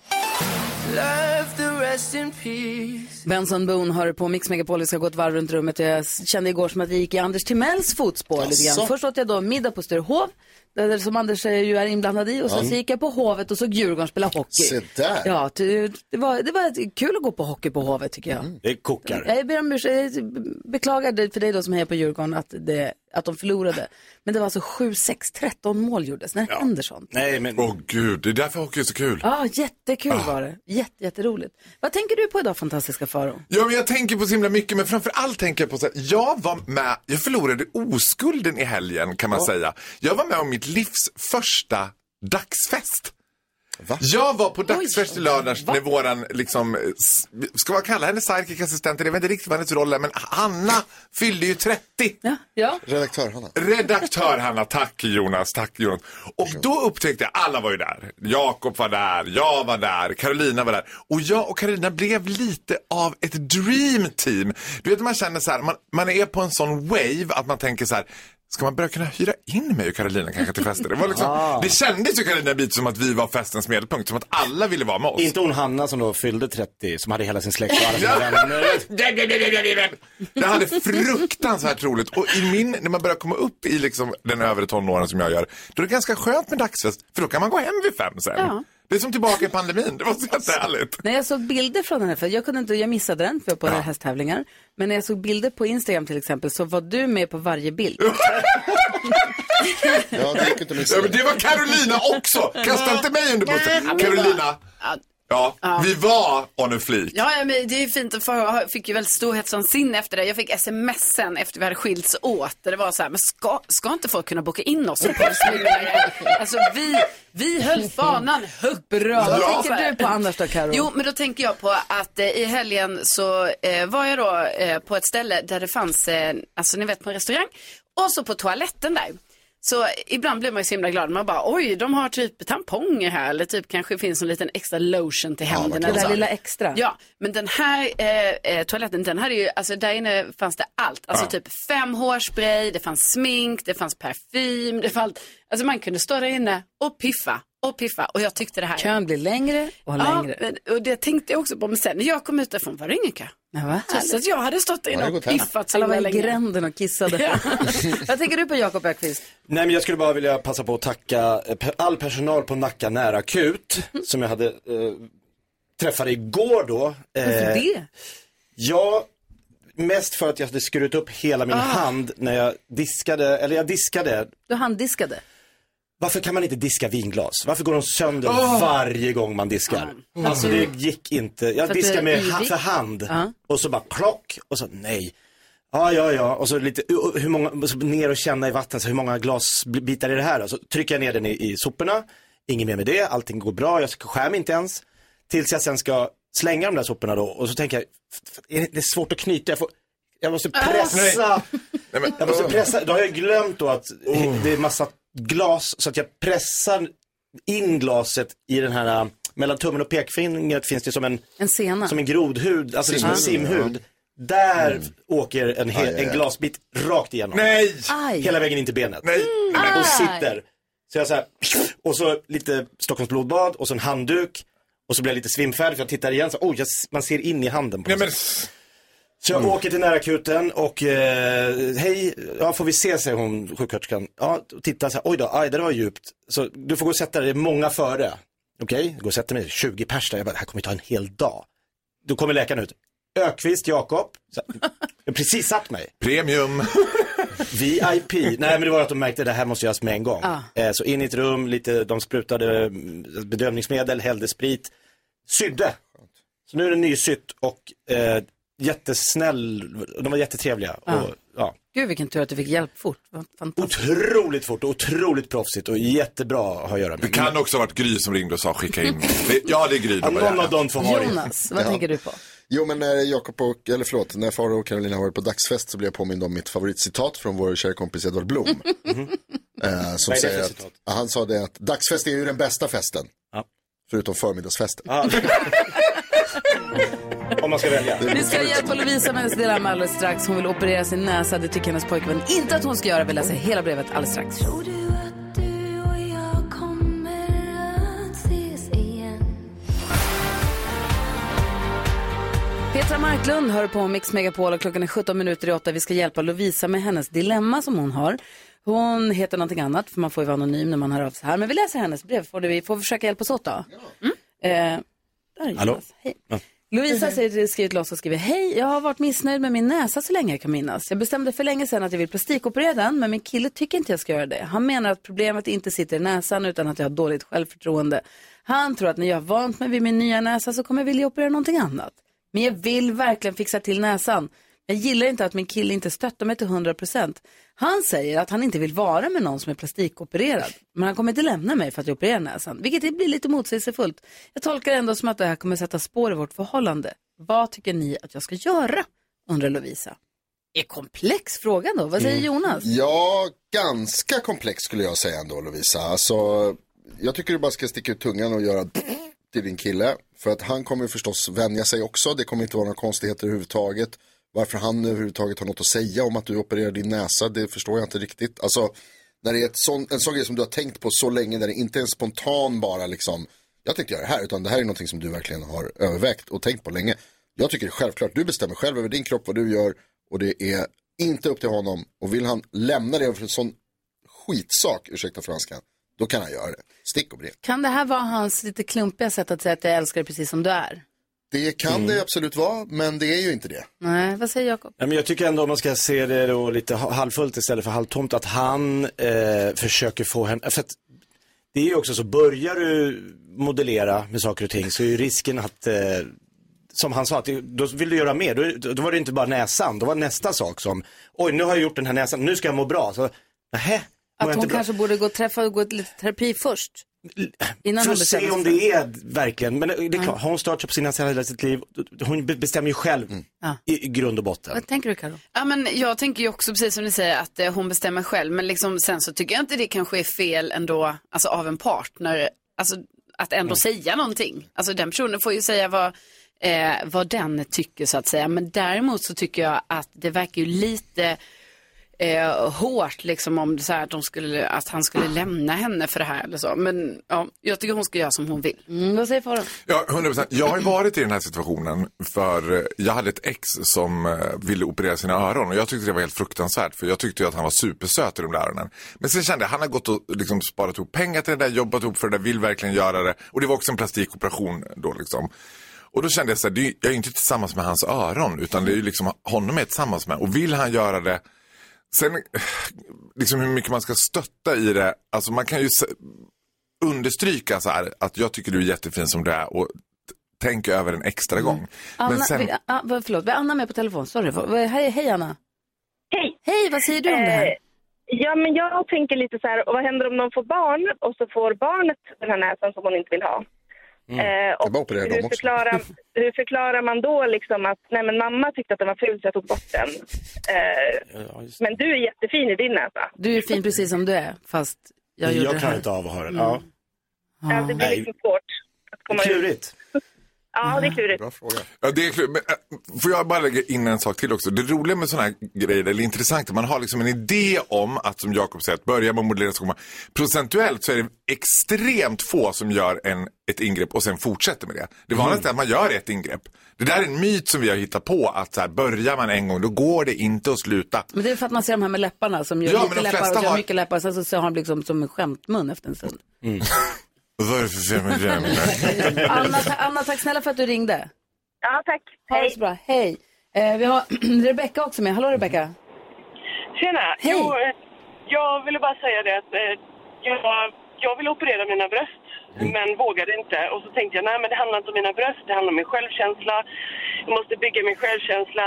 Love the rest in peace. Benson Boone har på Mix Megapol. Vi ska gå ett varv runt rummet. Jag kände igår som att vi gick i Anders Timells fotspår lite grann. Först åt jag då middag på Sturehov. Där som Anders eh, ju är inblandad i. Och sen så gick jag på Hovet och såg Djurgården spela hockey. Se där. Ja, ty- det var, det var kul att gå på hockey på Hovet tycker jag. Det kokar. Jag ber om ursäkt, jag beklagar det för dig då som hejar på Djurgården att, det, att de förlorade. Men det var alltså 7-6, 13 mål gjordes. När händer sånt? Nej, men... Åh gud, det är därför hockey är så kul. Ja, jättekul Ah. var det. Jätte, jätteroligt. Vad tänker du på idag, fantastiska Faro? Ja, men jag tänker på så himla mycket, men framför allt tänker jag på så här, jag var med, jag förlorade oskulden i helgen kan man säga. Jag var med om mitt livs första dagsfest. Jag var på dagsfest i lördags när våran, liksom, ska man kalla henne sidekick assistent? Jag vet inte riktigt vad hennes roll är, men Hanna fyllde ju 30. Ja. ja. Redaktör Hanna. Redaktör Hanna, tack Jonas, tack Jonas. Och då upptäckte jag, alla var ju där. Jakob var där, jag var där, Carolina var där. Och jag och Carolina blev lite av ett dream team. Du vet man känner så här, man, man är på en sån wave att man tänker så här, Ska man börja kunna hyra in mig och Carolina kanske till fester? Det, var liksom, Ah. det kändes ju Carolina bit som att vi var festens medelpunkt, som att alla ville vara med oss. Inte hon Hanna som då fyllde 30, som hade hela sin släkt och alla sina vänner. [LAUGHS] Jag hade fruktansvärt roligt. Och i min, när man börjar komma upp i liksom den övre tonåren som jag gör, då är det ganska skönt med dagsfest, för då kan man gå hem vid fem sen. Ja. Det är som tillbaka i pandemin, det var så jättehärligt. När jag såg bilder från den här, för jag kunde inte, jag missade den för jag var på hästtävlingar. Men när jag såg bilder på Instagram till exempel så var du med på varje bild. Ja, det gick inte att missa. Ja, men det var Carolina också! Kasta inte mig under bussen. Carolina, ja, vi var on a fleek. Ja, ja, men det är ju fint. För jag fick ju väldigt storhetsvansinne efter det. Jag fick sms sen efter vi hade skilts åt. Där det var så här, men ska, ska inte folk kunna boka in oss? Alltså vi, vi höll fanan högt. Bra. Vad Ja. tänker du på annars då Karo? Jo, men då tänker jag på att eh, i helgen så eh, var jag då eh, på ett ställe där det fanns, eh, alltså ni vet på en restaurang, och så på toaletten där. Så ibland blir man ju så himla glad. Man bara, oj, de har typ tamponger här. Eller typ kanske finns en liten extra lotion till händerna. Det eller där lilla extra. Ja, men den här eh, eh, toaletten, den hade ju, alltså där inne fanns det allt. Alltså Ja. typ fem hårspray, det fanns smink, det fanns parfym, det fanns, alltså man kunde stå där inne och piffa och piffa. Och jag tyckte det här. Kön blir längre och Ja, längre. men- och det tänkte jag också på. Men sen när jag kom ut därifrån var det ingen kö. Ja, vad Trots att jag hade stått inne och piffat så Alla var i länge. gränden och kissade. [LAUGHS] Vad tänker du på Jakob Ökvist? Nej men jag skulle bara vilja passa på att tacka eh, all personal på Nacka närakut som jag hade eh, träffade igår då. Varför Eh, det? Ja, mest för att jag hade skurit upp hela min Ah. hand när jag diskade, eller jag diskade. Du handdiskade. Varför kan man inte diska vinglas? Varför går de sönder Åh. varje gång man diskar? Ja. Alltså det gick inte. För Jag du är med ha, för hand Ja. och så bara klock och så nej. Ja, ja, ja. Och så lite, uh, hur många, så ner och känna i vattnet, så hur många glasbitar är det här? Och så trycker jag ner den i, i soporna, inget mer med det, allting går bra, jag skär mig inte ens. Tills jag sen ska slänga de där soporna då, och så tänker jag, "F- f- är det är svårt att knyta, jag, får, jag måste pressa. Jag måste pressa, då har jag glömt då att det är massa glas, så att jag pressar in glaset i den här, mellan tummen och pekfingret finns det som en, En sena. som en grodhud, alltså det är som en Simhud. Där åker en, hel, Aj, aj, en glasbit rakt igenom. Nej! Aj. Hela vägen in till benet. Nej! Och sitter. Så jag så här, och så lite Stockholms blodbad och så en handduk. Och så blir jag lite svimfärdig för jag tittar igen så, oh, jag, man ser in i handen på Nej, men. Så jag åker till närakuten och eh, hej, ja får vi se säger hon sjuksköterskan. Ja, och tittar så här, oj då, aj det där var djupt. Så du får gå och sätta dig, det är många före. Okej, okay, gå och sätta mig, 20 pers där. Jag bara, det här kommer ta en hel dag. Då kommer läkaren ut. Ökvist Jakob. [LAUGHS] Jag precis satt mig. Premium. [LAUGHS] VIP. Nej men det var att de märkte att det här måste göras med en gång. Ja. Eh, Så in i ett rum, lite, de sprutade mm, bedövningsmedel, hällde sprit, sydde. Så nu är det nysytt och eh, jättesnäll, de var jättetrevliga. Ja. Och, ja. Gud vilken tur att du fick hjälp fort. Otroligt fort och otroligt proffsigt och jättebra att ha att göra med. Det kan också ha varit Gry som ringde och sa skicka in. Det, ja, det är Gry. Ja, någon av dem får ha. Jonas, vad Ja. tänker du på? Jo, men när Jakob och, eller förlåt, när Farao och Carolina har varit på dagsfest så blev jag påmind om mitt favoritcitat från vår kära kompis Edvard Blom. eh, som Vad är det för säger att, han sa det att dagsfest är ju den bästa festen. Ja. Förutom förmiddagsfesten. [LAUGHS] Om man ska välja. Vi ska hjälpa Lovisa med hennes dilemma alldeles strax. Hon vill operera sin näsa. Det tycker hennes pojkvän inte att hon ska göra. Vi läser hela brevet alldeles strax. Petra Marklund hör på Mix Megapol och klockan är 17 minuter i 8. Vi ska hjälpa Lovisa med hennes dilemma som hon har. Hon heter någonting annat för man får ju vara anonym när man hör av sig här. Men vi läser hennes brev. Får vi får försöka hjälpas åt då? Mm. Eh, där är. Hallå? Hej. Lovisa säger, skriver till oss och skriver Hej, jag har varit missnöjd med min näsa så länge jag kan minnas. Jag bestämde för länge sedan att jag vill plastikoperera den, men min kille tycker inte jag ska göra det. Han menar att problemet inte sitter i näsan utan att jag har dåligt självförtroende. Han tror att när jag har vant mig vid min nya näsa så kommer jag vilja operera någonting annat. Men jag vill verkligen fixa till näsan. Jag gillar inte att min kille inte stöttar mig till 100%. Han säger att han inte vill vara med någon som är plastikopererad. Men han kommer inte lämna mig för att jag opererar näsan. Vilket det blir lite motsägelsefullt. Jag tolkar ändå som att det här kommer sätta spår i vårt förhållande. Vad tycker ni att jag ska göra? Undrar Lovisa. Är komplex fråga då. Vad säger Jonas? Ja, ganska komplex skulle jag säga ändå Lovisa. Alltså, jag tycker du bara ska sticka ut tungan och göra till din kille. För att han kommer förstås vänja sig också. Det kommer inte vara några konstigheter överhuvudtaget. Varför han överhuvudtaget har något att säga om att du opererar din näsa, det förstår jag inte riktigt. Alltså, när det är ett sån, en sån grej som du har tänkt på så länge, där det inte är en spontan bara liksom, jag tänkte göra det här, utan det här är någonting som du verkligen har övervägt och tänkt på länge. Jag tycker det är självklart, du bestämmer själv över din kropp, vad du gör och det är inte upp till honom. Och vill han lämna det för en sån skitsak, ursäkta franskan, då kan han göra det. Stick och bred. Kan det här vara hans lite klumpiga sätt att säga att jag älskar dig precis som du är? Det kan det absolut vara, men det är ju inte det. Nej, vad säger Jakob? Ja, men jag tycker ändå om man ska se det då lite ha- halvfullt istället för halvtomt att han eh, försöker få henne, för att det är ju också så, börjar du modellera med saker och ting så är ju risken att, eh, som han sa, att då vill du göra mer. Då, då var det inte bara näsan, då var nästa sak som, oj nu har jag gjort den här näsan, nu ska jag må bra. Så, nähä, Att hon bra? kanske borde gå och träffa och gå lite terapi först? Innan För att se om det är verkligen, men det är klart, har hon startat på sin näsa hela sitt liv, hon be- bestämmer ju själv Ja. i, i grund och botten. Vad tänker du Karo? Ja, men jag tänker ju också precis som ni säger att eh, hon bestämmer själv. Men liksom, sen så tycker jag inte det kanske är fel ändå, alltså av en partner, alltså att ändå säga någonting. Alltså den personen får ju säga vad, eh, vad den tycker så att säga. Men däremot så tycker jag att det verkar ju lite eh, hårt liksom om det så här att, de skulle, att han skulle lämna henne för det här eller så. Men ja, jag tycker hon ska göra som hon vill. Mm, vad säger Farao? Ja, 100%. Jag har varit i den här situationen för eh, jag hade ett ex som eh, ville operera sina öron och jag tyckte det var helt fruktansvärt för jag tyckte ju att han var supersöt i de där öronen. Men sen kände jag, han har gått och liksom sparat ihop pengar till det där, jobbat ihop för det där, vill verkligen göra det och det var också en plastikoperation då liksom. Och då kände jag så här, det är, jag är inte tillsammans med hans öron utan det är ju liksom honom jag är tillsammans med och vill han göra det Sen liksom hur mycket man ska stötta i det, alltså man kan ju understryka så här att jag tycker du är jättefin som du är och tänk över en extra gång. Anna, Men sen, vi, ah, vad- förlåt, vi har Anna med på telefon. Sorry. Hej, hej Anna. Hej. Hej, vad säger du om det här? Eh, Ja, men jag tänker lite så här, och vad händer om de får barn och så får barnet den här näsan som hon inte vill ha? Mm. Eh, Jag och hur, förklarar, [LAUGHS] hur förklarar man då liksom att nej men mamma tyckte att den var ful så jag tog bort den. Eh, men du är jättefin i din näsa. Du är fin precis som du är, fast jag gjorde jag det klarar här. inte av att ha den. Mm. Ja. Ja, det blir Nej. liksom svårt att komma ut. Klurigt. Ja, det är klurigt. Bra fråga. ja, det är, klart, men, äh, får jag bara lägga in en sak till också? Det roliga med sådana här grejer, eller intressanta, man har liksom en idé om att som Jakob säger, att börja med att modellera man, procentuellt så är det extremt få som gör en, ett ingrepp och sen fortsätter med det. Det vanligaste är att man gör ett ingrepp. Det där är en myt som vi har hittat på, att så här, börjar man en gång, då går det inte att sluta. Men det är för att man ser de här med läpparna som gör Ja, lite de läppar och gör har- mycket läppar. Sen så ser han liksom som en skämtmun efter en stund. Vad är det för fel med det? [LAUGHS] Anna, ta- Anna, tack snälla för att du ringde. Ja, tack. Ha det så bra. Hej. Eh, vi har [CLEARS THROAT] Rebecka också med. Hallå Rebecka. Tjena! Hej. Jo, eh, jag ville bara säga det att eh, jag, jag ville operera mina bröst, men vågade inte. Och så tänkte jag, nej men det handlar inte om mina bröst, det handlar om min självkänsla. Jag måste bygga min självkänsla.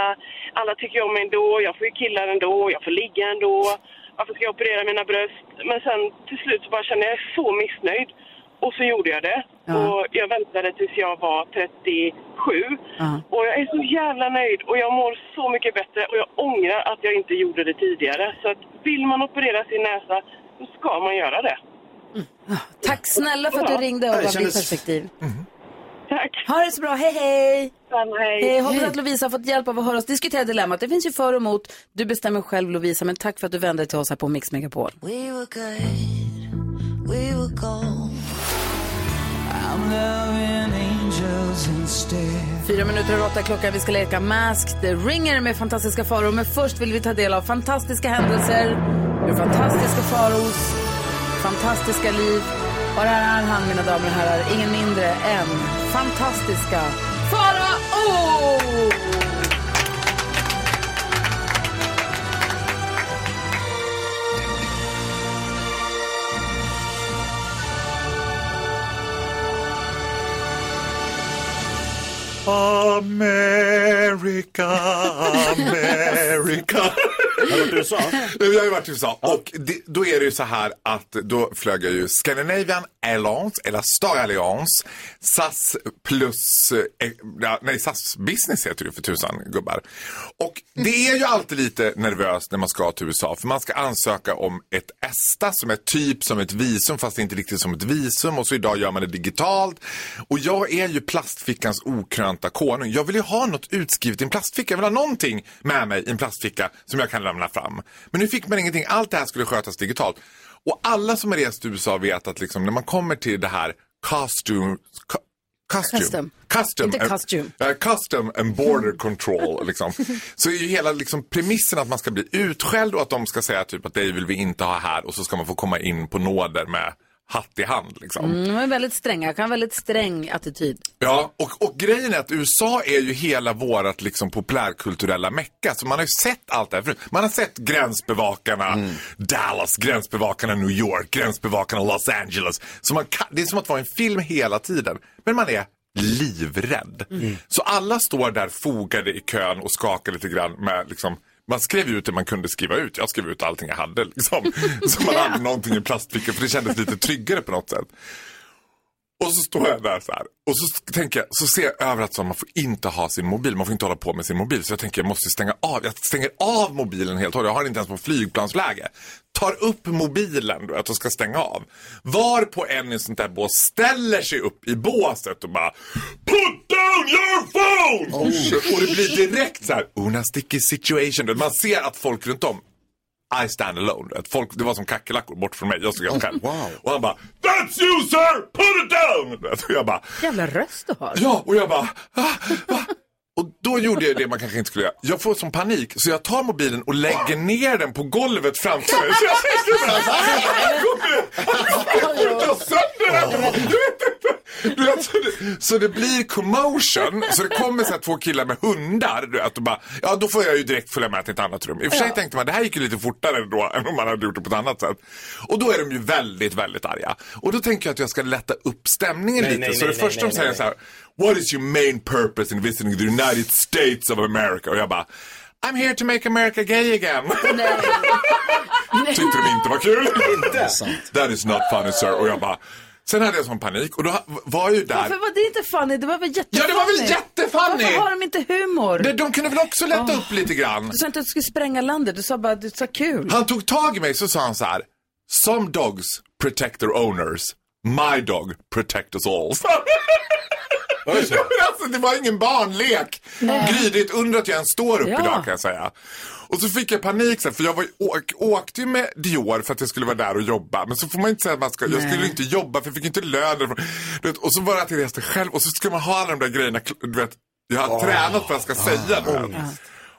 Alla tycker om mig ändå, jag får ju killar ändå, jag får ligga ändå. Varför ska jag operera mina bröst? Men sen till slut så bara kände jag, jag är så missnöjd. Och så gjorde jag det. Och jag väntade tills jag var 37. Och jag är så jävla nöjd och jag mår så mycket bättre och jag ångrar att jag inte gjorde det tidigare. Så att vill man operera sin näsa, då ska man göra det. Tack snälla för att du ringde och Ja, gav ditt kändes- perspektiv. Tack. Ha det så bra. Hej, hej. hej. hej. Hoppas att Lovisa har fått hjälp av att höra oss diskutera dilemmat. Det finns ju för och emot. Du bestämmer själv Lovisa, men tack för att du vände dig till oss här på Mix Megapol. We were good, we were gold. Fyra minuter över åtta klockan. Vi ska leka Masked Ringer med fantastiska faror. Men först vill vi ta del av fantastiska händelser ur fantastiska faros fantastiska liv. Och här är han, mina damer och herrar, ingen mindre än fantastiska Farao! America, America. [LAUGHS] Har du varit i USA? Jag har ju varit i USA. Och det, då är det ju så här att då flög jag ju Scandinavian Airlines, eller Star Alliance, SAS plus, eh, nej SAS Business heter det för tusan gubbar. Och det är ju alltid lite nervöst när man ska till USA, för man ska ansöka om ett ESTA som är typ som ett visum, fast inte riktigt som ett visum. Och så idag gör man det digitalt. Och jag är ju plastfickans okrönta konung. Jag vill ju ha något utskrivet i en plastficka. Jag vill ha någonting med mig i en plastficka som jag kan lämna fram. Men nu fick man ingenting. Allt det här skulle skötas digitalt. Och alla som har rest till USA vet att liksom, när man kommer till det här costume, co- costume, Custom. custom, Inte costume. Ja, custom and border [LAUGHS] control. Liksom. Så är ju hela liksom, premissen att man ska bli utskälld och att de ska säga typ att dig vill vi inte ha här och så ska man få komma in på nåder med hatt i hand. Liksom. Mm, de är väldigt stränga, kan ha väldigt sträng attityd. Ja, och, och grejen är att USA är ju hela vårat liksom populärkulturella mecka. Så man har ju sett allt det här förut. Man har sett gränsbevakarna Dallas, gränsbevakarna New York, gränsbevakarna Los Angeles. Så man kan, det är som att vara en film hela tiden. Men man är livrädd. Så alla står där fogade i kön och skakar lite grann med liksom man skrev ut det man kunde skriva ut. Jag skrev ut allting jag hade. Liksom. [LAUGHS] Så man hade någonting i plastfickan för det kändes lite tryggare på något sätt. Och så står jag där så här. Och så tänker jag, så ser jag över att så man får inte ha sin mobil. Man får inte hålla på med sin mobil. Så jag tänker jag måste stänga av. Jag stänger av mobilen helt och hållet. Jag har den inte ens på flygplansläge. Tar upp mobilen du vet, och ska stänga av. Var på en i sånt där bås ställer sig upp i båset och bara Put down your phone! Och det blir direkt så här, una sticky situation. Man ser att folk runt om I stand alone. Att folk, det var som kackerlackor bort från mig. Jag stod helt själv. [LAUGHS] Och han bara That's you sir! Put it down! Och [LAUGHS] jag bara Jävla röst du har. Ja, och jag bara ah, va? Och då gjorde jag det man kanske inte skulle göra. Jag får som panik så jag tar mobilen och lägger ner den på golvet framför mig. Så jag tänker så här, "Ah, jag kommer skjuta sönder den. Jag vet inte. Du vet, så, det, så det blir commotion. Så det kommer så två killar med hundar. Du vet, och bara, ja, då får jag ju direkt följa med till ett annat rum. I och för sig Ja. tänkte man det här gick ju lite fortare då än om man hade gjort det på ett annat sätt. Och då är de ju väldigt, väldigt arga. Och då tänker jag att jag ska lätta upp stämningen Nej, lite. nej, så nej, det första de säger så här, What is your main purpose in visiting the United States of America? Och jag bara, I'm here to make America gay again. [LAUGHS] Tyckte de inte var kul. Inte? That is not funny sir. Och jag bara, sen hade jag sån panik och då var ju där. Varför var det inte funny? Det var väl jättefunny? Ja, det var väl jättefunny! Varför har de inte humor? De, de kunde väl också lätta Åh. upp lite grann. Du sa inte att du skulle spränga landet, du sa bara att du sa kul. Han tog tag i mig så sa han så här. Some dogs protect their owners. My dog protect us all. [LAUGHS] [LAUGHS] Men alltså, det var ingen barnlek. Nej. Gry, det är ett under att jag ens står upp Ja. idag kan jag säga. Och så fick jag panik sen, för jag var, åk, åkte ju med Dior för att jag skulle vara där och jobba. Men så får man inte säga att man ska, jag skulle inte jobba för jag fick inte lön. Och så var det att jag reste själv och så ska man ha alla de där grejerna, du vet. Jag har tränat för att jag ska säga det.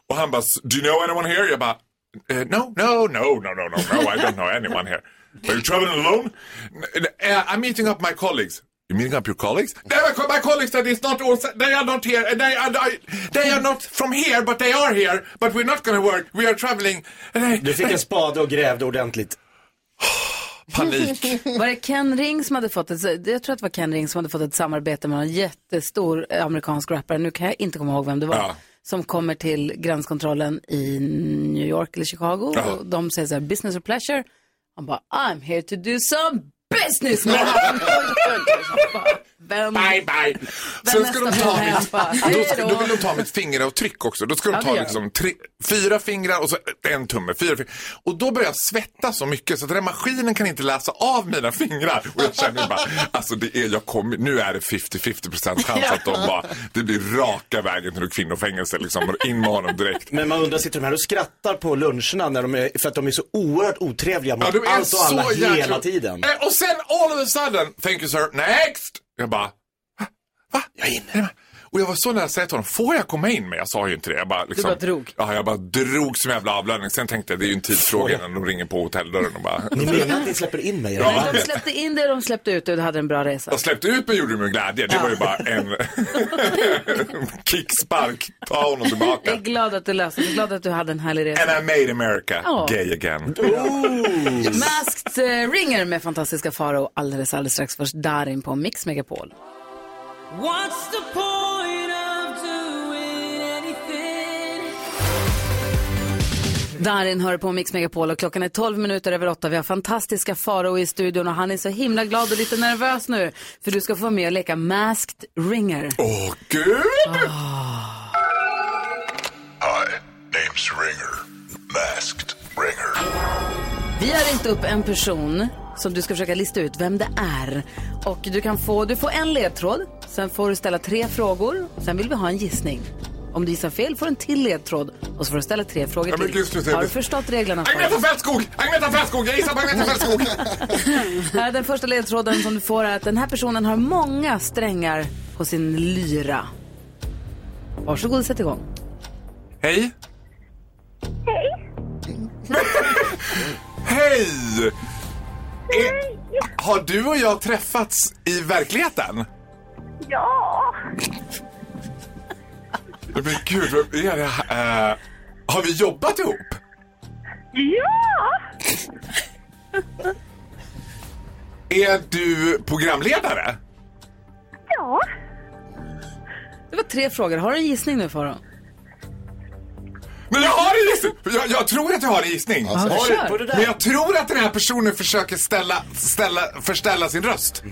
Och han bara, do you know anyone here? Jag bara, eh, no, no, no, no, no, no, no, I don't know anyone here. [LAUGHS] Are you traveling alone? Eh, I'm meeting up my colleagues. You meeting up your colleagues? No, my, my colleagues that is not all, they are not here. They are, they are not from here, but they are here. But we're not gonna work. We are traveling. Du fick en spade och grävde ordentligt. [SIGHS] Panik. [LAUGHS] Var det Ken Ring som hade fått ett, jag tror att det var Ken Ring som hade fått ett samarbete med en jättestor amerikansk rappare, nu kan jag inte komma ihåg vem det var, Ja. som kommer till gränskontrollen i New York eller Chicago Ja. och de säger så här, business or pleasure? Han bara, I'm here to do some business man. Vem? Bye bye. Vem Sen ska de ta mitt, då, ska, då. vill de ta mitt fingeravtryck också. Då ska de ta liksom tre, fyra fingrar och så en tumme. Fyra fingrar. Och då börjar jag svettas så mycket så att den här maskinen kan inte läsa av mina fingrar. Och jag känner bara, alltså det är, jag kommer, nu är det 50-50% chans att de bara, det blir raka vägen till kvinnofängelse liksom. In med honom direkt. Men man undrar, sitter de här och skrattar på luncherna när de är, för att de är så oerhört otrevliga mot Ja, allt och alla jäkla- hela tiden? Eh, Och sen all of a sudden, thank you sir, next! Jag bara, va? va? Jag är inne. Och jag var så nära att säga till honom, får jag komma in? Men jag sa ju inte det. Jag bara, liksom, bara drog? Ja, jag bara drog som jävla avlöning. Sen tänkte jag, det är ju en tidsfråga innan de ringer på hotelldörren och bara... Ni menar att ni släpper in mig? Ja. De släppte in det, de släppte ut det och du hade en bra resa. Jag släppte ut mig gjorde de med glädje. Det var ju bara en [LAUGHS] kickspark. Ta honom Jag är tillbaka. glad att du löste det, jag är glad att du hade en härlig resa. And I made America Ja. gay again. Masked eh, Ringer med fantastiska Faro alldeles, alldeles strax. Först Darin på Mix Megapol. What's the point of doing anything? Darin hör på Mix Megapol och klockan är 12 minuter över 8. Vi har fantastiska Faro i studion och han är så himla glad och lite nervös nu. För du ska få vara med och leka Masked Ringer. Åh, gud! Hi, name's Ringer. Masked Ringer. Vi har ringt upp en person som du ska försöka lista ut vem det är. Och du kan få, du får en ledtråd, sen får du ställa tre frågor, sen vill vi ha en gissning. Om du gissar fel får du en till ledtråd och så får du ställa tre frågor Ja, men till. gud. Har du förstått reglerna? Agneta Fältskog! Agneta Fältskog! Jag gissar på Agneta Fältskog! [LAUGHS] Den första ledtråden som du får är att den här personen har många strängar på sin lyra. Varsågod, sätt igång. Hej! Hej! [LAUGHS] Är, har du och jag träffats i verkligheten? Ja! Men gud, vad är det här? Eh, har vi jobbat ihop? Ja! Är du programledare? Ja. Det var tre frågor. Har du en gissning nu, Farao? Men jag har en gissning! Jag, jag tror att jag har en gissning. Ja, Har kör. du- Men jag tror att den här personen försöker ställa, ställa, förställa sin röst.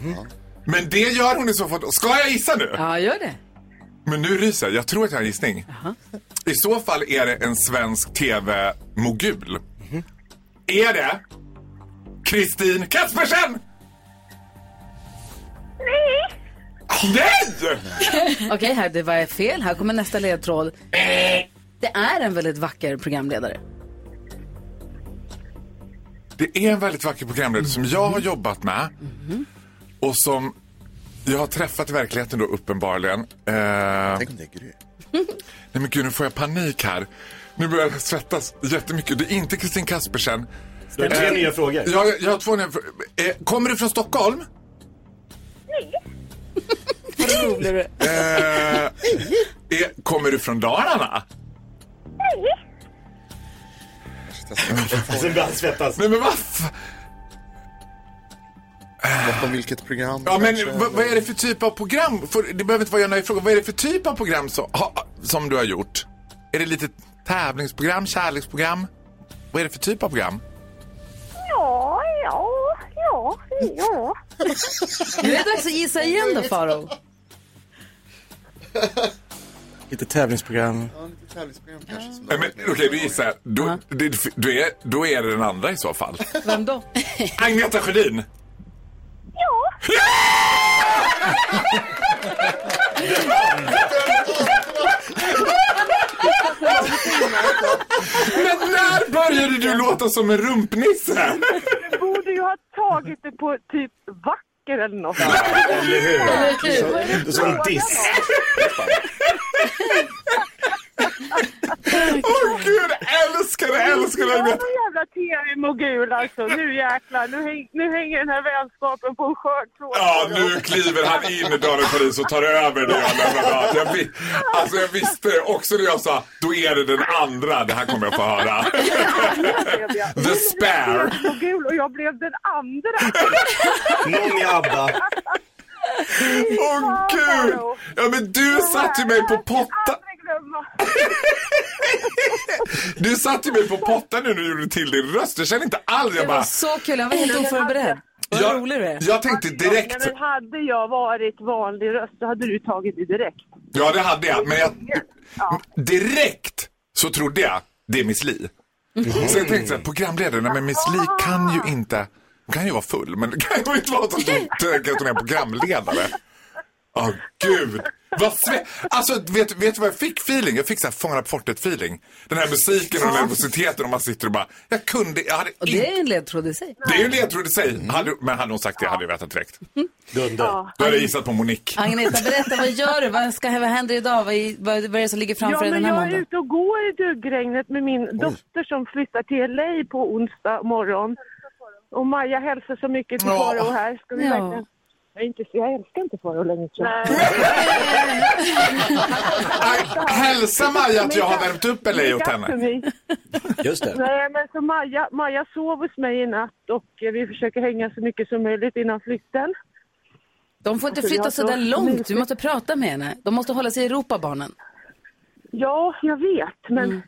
Men det gör hon i så fall. Ska jag gissa nu? Ja, gör det. Men nu ryser jag. Jag tror att jag har en gissning. I så fall är det en svensk tv-mogul. Är det Kristin Kaspersen? Nej! Nej! Okej, här, det var fel. Här kommer nästa ledtråd. Det är en väldigt vacker programledare. Det är en väldigt vacker programledare som jag har jobbat med. Och som jag har träffat i verkligheten då uppenbarligen. Eh, Tänk om det är Gry. Nej men gud, nu får jag panik här. Nu börjar jag svettas jättemycket. Det är inte Kristin Kaspersen. Du har tre Eh, nya frågor. Ja, jag, jag har två nya frågor. Eh, kommer du från Stockholm? Vad rolig du är. Eh, är, kommer du från Dalarna? Sen börjar han svettas. Nej men vad Bakom vilket program? Ja men kanske, vad, är det för typ av program? För, det behöver inte vara nöjd fråga. Vad är det för typ av program som, ha, som du har gjort? Är det lite tävlingsprogram, kärleksprogram? Vad är det för typ av program? Ja, ja, ja, ja. Nu är det dags att gissa igen då, Farao. Lite tävlingsprogram. Nej, men Okej, du gissar. Då, det, du är, då är det den andra i så fall. Vem då? Agneta Sjödin. Ja. Men när började du låta som en rumpnisse? Du borde ju ha tagit det på typ vacker eller något. Eller hur? Eller hur? Som diss. Åh gud, jag älskar det, älskar det Jag så jävla tv-mogul alltså. Nu jäklar. Nu, häng, nu hänger den här vänskapen på en skör tråd. Ja, nu kliver han in i Daniel Paris och tar över det jag lämnade. Jag, vi, alltså jag visste också när jag sa, då är det den andra, det här kommer jag få höra. [LAUGHS] The spare. Mogul och jag blev den andra. Någon i ABBA. Åh gud! Ja men du satte ju mig på potta. Du satte ju mig på pottan nu när du gjorde till din röst. Jag känner inte alls, jag Det var bara... så kul, jag var helt oförberedd. Vad Jag- rolig du är. Jag tänkte direkt... Nej, men hade jag varit vanlig röst så hade du tagit det direkt. Ja, det hade jag. Men jag, direkt så trodde jag det är Miss Li. Så jag tänkte så här, nej men Miss Li kan ju inte, hon kan ju vara full, men det kan ju inte vara att hon [LAUGHS] är programledare. Åh gud. Vad sve... Alltså vet, vet du vad jag fick feeling? Jag fick så här Fångarna på fortet-feeling. Den här musiken och nervositeten och man sitter och bara, jag kunde, jag hade Och det är en ledtråd i sig. Det är en ledtråd i sig. Hade, men hade hon sagt det hade jag vetat direkt. Dunder. Då hade jag gissat på Monique. Agneta, berätta, vad gör du? Vad, ska, vad händer idag? Vad, är- vad, vad är det som ligger framför Ja, dig men den här jag är måndagen? ute och går i duggregnet med min dotter som flyttar till LA på onsdag morgon. Och Maja hälsar så mycket till Ja. Farao här. Ska vi Ja. verkligen... Jag, är inte, jag älskar inte Farao längre tror jag. Hälsa Maja att jag har värmt upp LA åt henne. Just det. Nej, men så Maja, Maja sov hos mig i natt och vi försöker hänga så mycket som möjligt innan flytten. De får inte flytta så där långt. Du måste prata med henne. De måste hålla sig i Europa, barnen. Ja, jag vet, men Mm.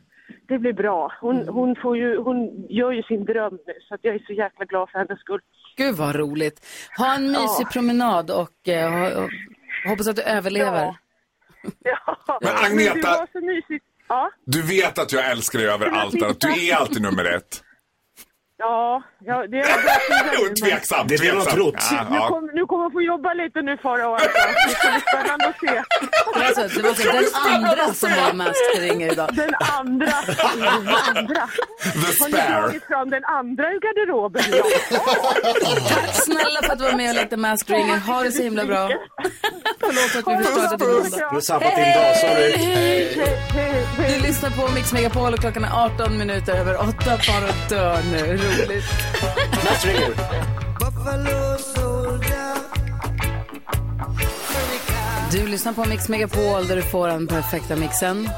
det blir bra. Hon, hon, får ju, hon gör ju sin dröm nu, så att jag är så jäkla glad för hennes skull. Gud vad roligt. Ha en mysig Ja. promenad och, eh, och hoppas att du överlever. Ja. [LAUGHS] Men Agneta- så mysigt. Ja, Du vet att jag älskar dig över allt, att du är alltid nummer ett. ja, ja det är [LAUGHS] Tveksam, Det har tveksam. trott. Ja, Nu ja. kommer nu kommer hon få jobba lite nu Farao. Alltså. Det ska bli spännande att se. Det var, så, det var så, den andra som var Masked ringer idag. Den andra. Den [LAUGHS] andra. The Har ni spare. dragit fram den andra ur garderoben? Ja. Tack snälla för att du var med och lekte Masked ringer. Ha det så himla bra. Förlåt att vi förstörde att du Du har sabbat din dag, sorry. Du lyssnar på Mix Megapol och klockan är 18 minuter över 8. Bara dör nu. Roligt. Ringer. Du lyssnar på Mix Megapol där du får den perfekta mixen.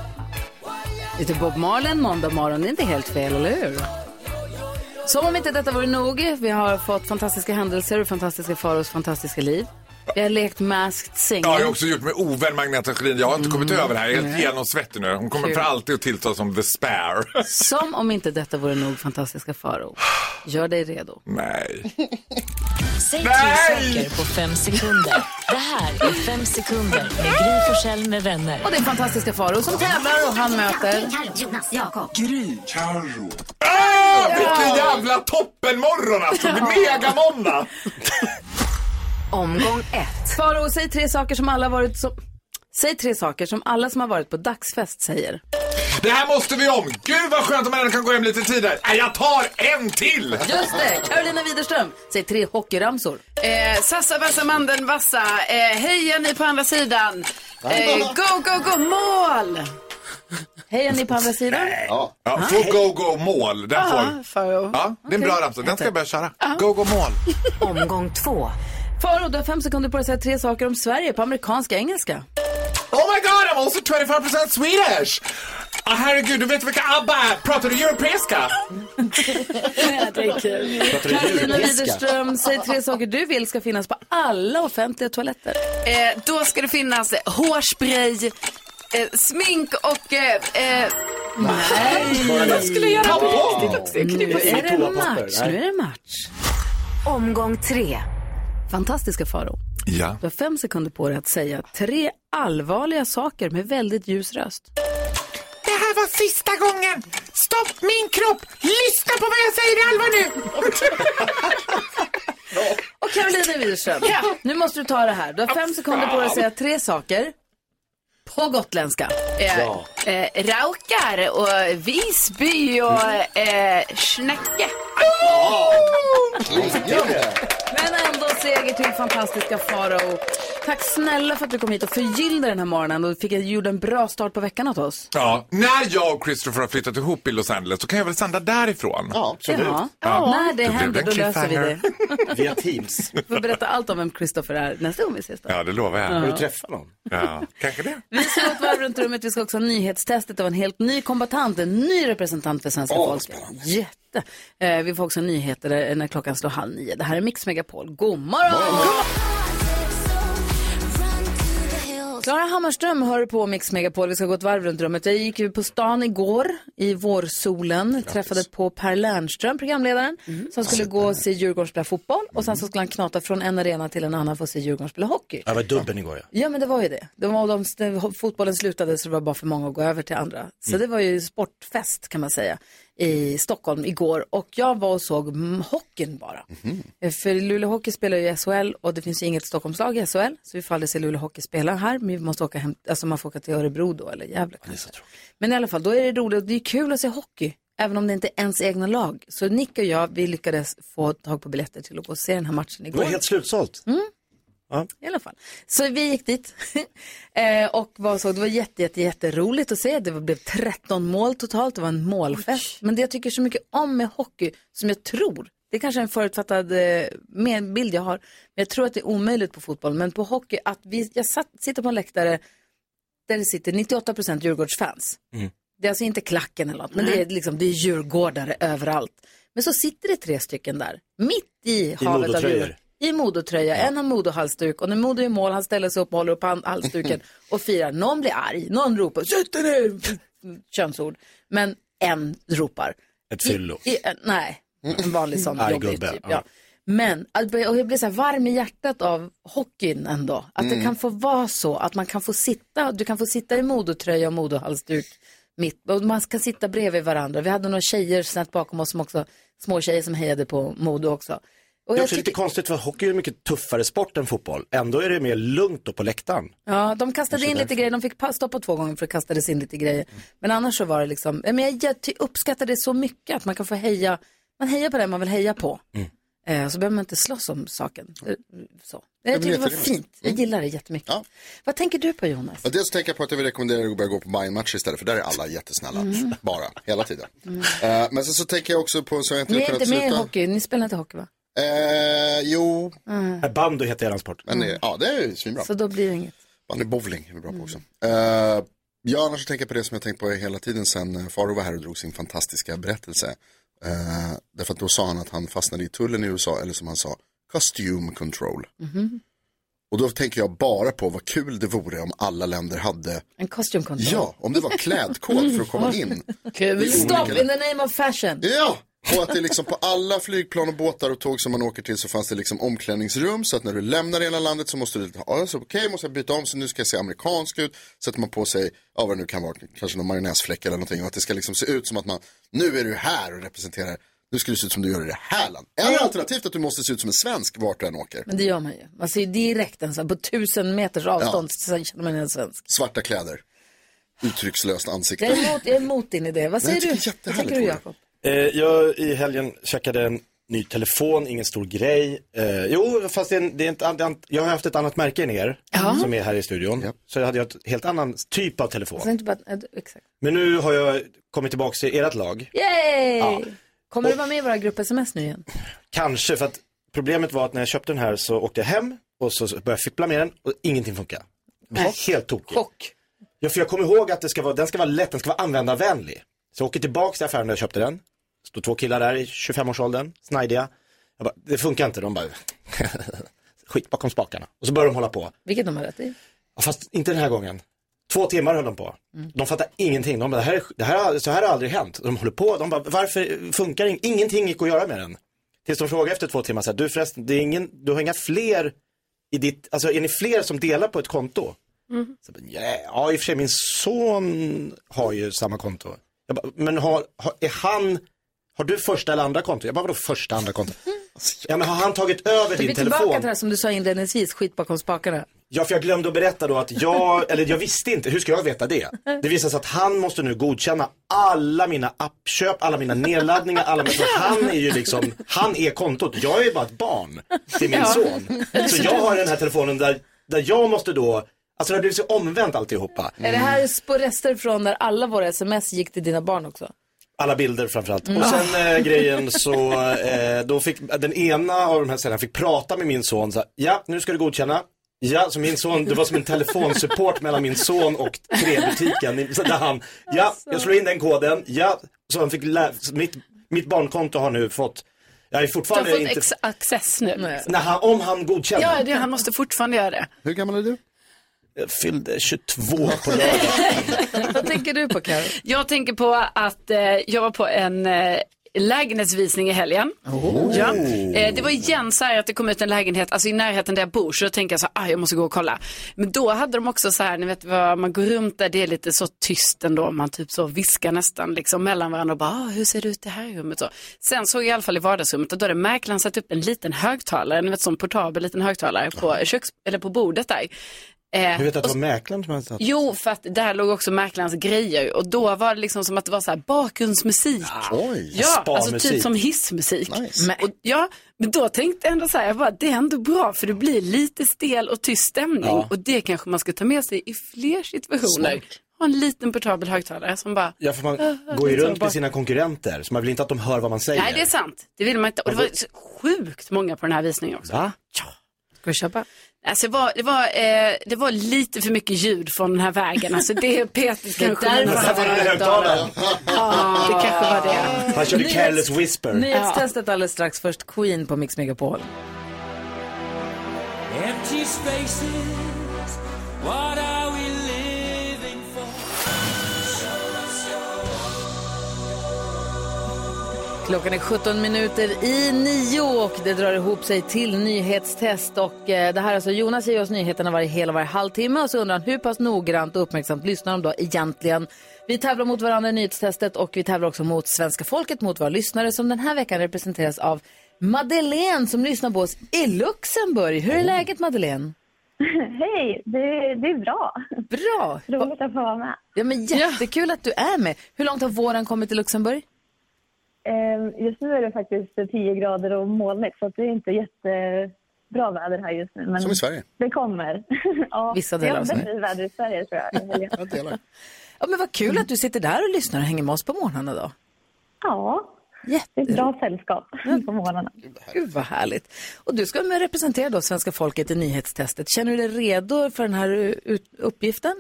Lite Bob Marley en måndag morgon, det är inte helt fel, eller hur? Som om inte detta vore nog, vi har fått fantastiska händelser och fantastiska Faros fantastiska liv. Vi har lekt Masked Singer. Ja, jag har också gjort mig ovän med Agneta Schelin. Jag har inte kommit över det här. Jag är helt genomsvettig nu. Hon kommer Kul. för alltid att tillta som the spare. [LAUGHS] Som om inte detta vore nog fantastiska Faro. Gör dig redo. Nej. Säg tre Nej! saker på fem sekunder. Det här är Fem sekunder med Gry Forssell med vänner. Och det är fantastiska Faro som tävlar och han möter... Jonas, Jakob. Gry. Carro. Ah, vilken jävla toppenmorgon alltså. Det är megamåndag. [LAUGHS] Omgång ett. Faro, säg tre saker som alla varit som... Säg tre saker som alla som har varit på dagsfest säger. Det här måste vi om. Gud vad skönt om man kan gå hem lite tidigare. Nej, jag tar en till. Just det, Carolina Widerström. Säg tre hockeyramsor. Eh, Sassa, Vassa, Mandeln, Vassa. Eh, heja ni på andra sidan. Eh, go, go, go, mål! Hejar ni på andra sidan? Ja, ja få go, go, mål. Den Ja, får... Faro. Ja, det är en bra ramsa. Den ska jag börja köra. Go, go, mål. Omgång två. Faro, du har fem sekunder på dig att säga tre saker om Sverige på amerikanska engelska. Oh my god, I'm also 25% Swedish! Ah, herregud, du vet vilka ABBA är? Pratar du europeiska? det är kul. Widerström, säg tre saker du vill ska finnas på alla offentliga toaletter. Eh, då ska det finnas hårspray, eh, smink och... Eh, eh, Nej! Jag skulle göra på. riktigt också. Jag Nu kunde är det toapapper. match. Nu är det match. Omgång tre. Fantastiska Faro. Ja. Du har fem sekunder på dig att säga tre allvarliga saker med väldigt ljus röst. Det här var sista gången! Stopp min kropp! Lyssna på vad jag säger i allvar nu! [LAUGHS] Och Carolina Widerström, nu måste du ta det här. Du har fem sekunder på dig att säga tre saker på gotländska. Eh, eh, raukar och Visby och eh, Snäcke. Men ändå seger till fantastiska Farao. Tack snälla för att du kom hit och förgyllde den här morgonen och fick, gjorde en bra start på veckan åt oss. Ja, när jag och Christopher har flyttat ihop i Los Angeles så kan jag väl sända därifrån? Ja, absolut. Ja. När det blev händer, då löser vi det. [LAUGHS] Via Teams. Vi får berätta allt om vem Christopher är nästa gång vi ses. Då. Ja, det lovar jag. Ja. Har du träffat någon? Ja, kanske det. Vi ska gå ett varv runt rummet. Vi ska också ha nyhetstestet av en helt ny kombatant, en ny representant för svenska Åh, folket. Jätte. Eh, vi får också nyheter eh, när klockan slår halv nio. Det här är Mix Megapol. God morgon! Klara Hammarström hör på Mix Megapol. Vi ska gå ett varv runt rummet. Jag gick ju på stan igår i vårsolen. Träffade på Per Lernström, programledaren, som skulle gå och se Djurgården spela fotboll. Och sen så skulle han knata från en arena till en annan för att se Djurgården spela hockey. Det var dubben igår ja. Ja, men det var ju det. var de, de, fotbollen slutade så det var bara för många att gå över till andra. Så Mm. det var ju sportfest kan man säga i Stockholm igår. Och jag var och såg mm, hockeyn bara. Eh, För Luleå Hockey spelar ju i SHL och det finns ju inget Stockholmslag i SHL. Så vi får aldrig se Luleå Hockey spela här. Men vi måste åka hem, alltså man får åka till Örebro då eller Gävle kanske. Men i alla fall, då är det roligt. Det är kul att se hockey. Även om det inte är ens egna lag. Så Nick och jag, vi lyckades få tag på biljetter till att gå och se den här matchen Det igår. var helt slutsålt. Mm. Ja. I alla fall. Så vi gick dit [LAUGHS] eh, och var så, det var jätte, jätte, jätteroligt att se. Det blev 13 mål totalt, det var en målfest. Men det jag tycker så mycket om med hockey, som jag tror, det är kanske är en förutfattad eh, bild jag har, men jag tror att det är omöjligt på fotboll. Men på hockey, att vi, jag satt, sitter på en läktare där det sitter 98% Djurgårdsfans. Mm. Det är alltså inte klacken eller något, men det är, liksom, det är djurgårdare överallt. Men så sitter det tre stycken där, mitt i, havet av Modotröjor. I Modotröja, en har Modo-halsduk och när Modo är i mål, han ställer sig upp och håller upp halsduken [LAUGHS] och firar. Någon blir arg, någon ropar sätt dig ner, könsord. Men en ropar. Ett fyllo. Nej, en vanlig sån [LAUGHS] Arg jobbig gubbe, typ. ja. Men och jag blir så här varm i hjärtat av hockeyn ändå. Att det Mm. kan få vara så att man kan få sitta, du kan få sitta i Modotröja och Modohalsduk mitt, och man ska sitta bredvid varandra. Vi hade några tjejer snett bakom oss som också, små tjejer som hejade på Modo också. Och Det är jag också tycker, lite konstigt för hockey är en mycket tuffare sport än fotboll. Ändå är det mer lugnt då på läktaren. ja, de kastade in lite grejer, de fick pa- stoppa två gånger för att det kastades in lite grejer. Men annars så var det liksom, ja, men jag, uppskattar det så mycket att man kan få heja, man hejar på det man vill heja på. Eh, så behöver man inte slåss om saken. Eh, Så. Jag tycker det var fint, jag gillar det jättemycket. Vad tänker du på Jonas? Och dels tänker jag på att jag vill rekommendera dig att börja gå på Bayern-matcher istället, för där är alla jättesnälla. Mm. Bara, hela tiden. Eh, men sen så tänker jag också på, så jag inte Ni är inte med i hockey, ni spelar inte hockey va? Eh, jo, Mm. Bandy heter eran sport. men det, ja det är ju svinbra. Så då blir det inget. Bandy bowling är vi bra på också. Eh, ja, annars tänker jag på det som jag tänkt på hela tiden sen eh, Faro var här och drog sin fantastiska berättelse. Eh, därför att då sa han att han fastnade i tullen i USA, eller som han sa, costume control. Mhm. Och då tänker jag bara på vad kul det vore om alla länder hade, En costume control. ja, om det var klädkod för att komma [LAUGHS] in. Kul. I Stop olika- in the name of fashion. Ja, och att det liksom på alla flygplan och båtar och tåg som man åker till så fanns det liksom omklädningsrum så att när du lämnar hela landet så måste du, ja, okej, måste jag byta om så nu ska jag se amerikansk ut. Sätter man på sig, ja vad det nu kan vara, kanske någon majonnäsfläck eller någonting och att det ska liksom se ut som att man, nu är du här och representerar, nu ska du se ut som du gör i det här landet. Eller alternativt att du måste se ut som en svensk vart du än åker. Men det gör man ju. Man ser ju direkt en sån på tusen meters avstånd så känner man en svensk. Svarta kläder, uttryckslöst ansikte. Jag är emot, jag är emot din idé. Vad Nej, säger jag du? tycker Vad tänker du. Jakob? Eh, jag i helgen checkade en ny telefon, ingen stor grej. Eh, jo, fast det är, en, det är an- an- jag har haft ett annat märke än er, Ja. som är här i studion. Så jag hade jag ett helt annan typ av telefon. Inte bara, exakt. Men nu har jag kommit tillbaka till ert lag. Yay! Ja. Kommer du vara med i våra grupp sms nu igen? Kanske, för att problemet var att när jag köpte den här så åkte jag hem och så började jag fippla med den och ingenting funkar. Helt tokig. Chock. Ja, för jag kommer ihåg att det ska vara, den ska vara lätt, den ska vara användarvänlig. Så jag åker tillbaka till affären där jag köpte den. Står två killar där i 25-årsåldern, snajdiga. Jag bara, det funkar inte. De bara, [LAUGHS] skit bakom spakarna. Och så börjar de hålla på. Vilket de har rätt i. Ja, fast inte den här gången. Två timmar höll de på. De fattar ingenting. De bara, det här, är- det här, så här har aldrig hänt. De håller på, de bara, varför funkar det? Ingenting gick att göra med den. Tills de frågade efter två timmar, så här, du förresten, det är ingen, du har inga fler i ditt, alltså är ni fler som delar på ett konto? Så, bara, "Ja, i och för sig min son har ju samma konto. Bara, men har, har, är han, har du första eller andra konto? Jag bara, vadå första, andra konto? [LAUGHS] Ja, men har han tagit över Vi din är tillbaka telefon? till det här som du sa inledningsvis, skit bakom spakarna. Ja, för jag glömde att berätta då att jag, [LAUGHS] eller jag visste inte, hur ska jag veta det? Det visar sig att han måste nu godkänna alla mina appköp, alla mina nedladdningar, alla mina, han är ju liksom, han är kontot. Jag är bara ett barn till min Ja. son. [LAUGHS] Så jag har den här telefonen där där jag måste då, alltså det har blivit så omvänt alltihopa. Är det här på rester från när alla våra sms gick till dina barn också? Alla bilder framförallt. Mm. Och sen eh, grejen så, eh, då fick den ena av de här ställena fick prata med min son så här, ja nu ska du godkänna. Ja, så min son, det var som en telefonsupport mellan min son och träbutiken. Så Där han, ja, jag slår in den koden, ja, så han fick lä- så mitt, mitt barnkonto har nu fått, jag är Du har fortfarande fått inte, access nu. när han, om han godkänner. Ja, det, han måste fortfarande göra det. Hur gammal är du? Jag fyllde 22 på lördag. [LAUGHS] Vad tänker du på Karo? Jag tänker på att eh, jag var på en eh, lägenhetsvisning i helgen. Oh. Ja. Eh, det var igen så här att det kom ut en lägenhet, alltså i närheten där jag bor, så då tänker jag så här, ah, jag måste gå och kolla. Men då hade de också så här, ni vet vad, man går runt där, det är lite så tyst ändå, man typ så viskar nästan liksom mellan varandra och bara, ah, hur ser det ut i det här rummet? Så. Sen såg jag i alla fall i vardagsrummet och då hade mäklaren satt upp en liten högtalare, ni vet sån portabel liten högtalare på, köks, eller på bordet där. Eh, Hur vet du att det var mäklaren som hade satt? Jo, för att där låg också mäklarens grejer och då var det liksom som att det var så här bakgrundsmusik. Oj. Ja, alltså typ som hissmusik. Men, och, ja, men då tänkte jag ändå så här, jag bara, det är ändå bra för det blir lite stel och tyst stämning Ja. och det kanske man ska ta med sig i fler situationer. Smart. Ha en liten portabel högtalare som bara... Ja, för man Ah, går ju runt med sina konkurrenter, så man vill inte att de hör vad man säger. Nej, det är sant. Det vill man inte. Och det var sjukt många på den här visningen också. Va? Ska vi köpa? Alltså det, var, det, var, eh, det var lite för mycket ljud från den här vägen. Alltså det är Peter kanske. därför han har högtalaren. Ja, det kanske var det. Han körde careless whisper. Nyhetstestet alldeles strax. Först Queen på Mix Megapol. Empty spaces, what are Klockan är 17 minuter i nio och det drar ihop sig till nyhetstest. Och eh, det här är alltså Jonas ger oss nyheterna varje hel och varje halvtimme och så undrar han hur pass noggrant och uppmärksamt lyssnar de då egentligen. Vi tävlar mot varandra i nyhetstestet och vi tävlar också mot svenska folket, mot våra lyssnare som den här veckan representeras av Madeleine som lyssnar på oss i Luxemburg. Hur är läget Madeleine? [LAUGHS] Hej, det, det är bra. Bra. Roligt att få vara med. Ja, men jättekul att du är med. Hur långt har våren kommit i Luxemburg? Eh, Just nu är det faktiskt 10 grader och molnigt så det är inte jättebra väder här just nu. Men Som i Sverige. Det kommer. [LAUGHS] ja, Vissa delar av Det är Sverige. väder i Sverige tror jag. [LAUGHS] Jag delar. Ja, men vad kul att du sitter där och lyssnar och hänger med oss på morgnarna då. Ja, det är ett bra sällskap på morgnarna. Gud vad härligt. Och du ska med representera då svenska folket i nyhetstestet. Känner du dig redo för den här ut- uppgiften?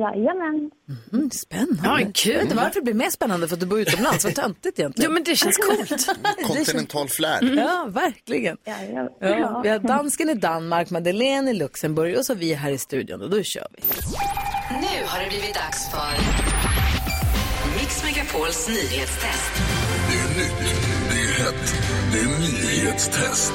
Jajamän. Mm, spännande. Ja, kul. Varför det blir mer spännande för att du bor utomlands. Vad töntigt egentligen. Jo, men det känns coolt. Kontinental flärd. Ja, verkligen. Jajamän. Ja, vi har dansken i Danmark, Madeleine i Luxemburg och så vi här i studion och då kör vi. Nu har det blivit dags för Mix Megapols nyhetstest. Det är nytt, det är hett, det är nyhetstest.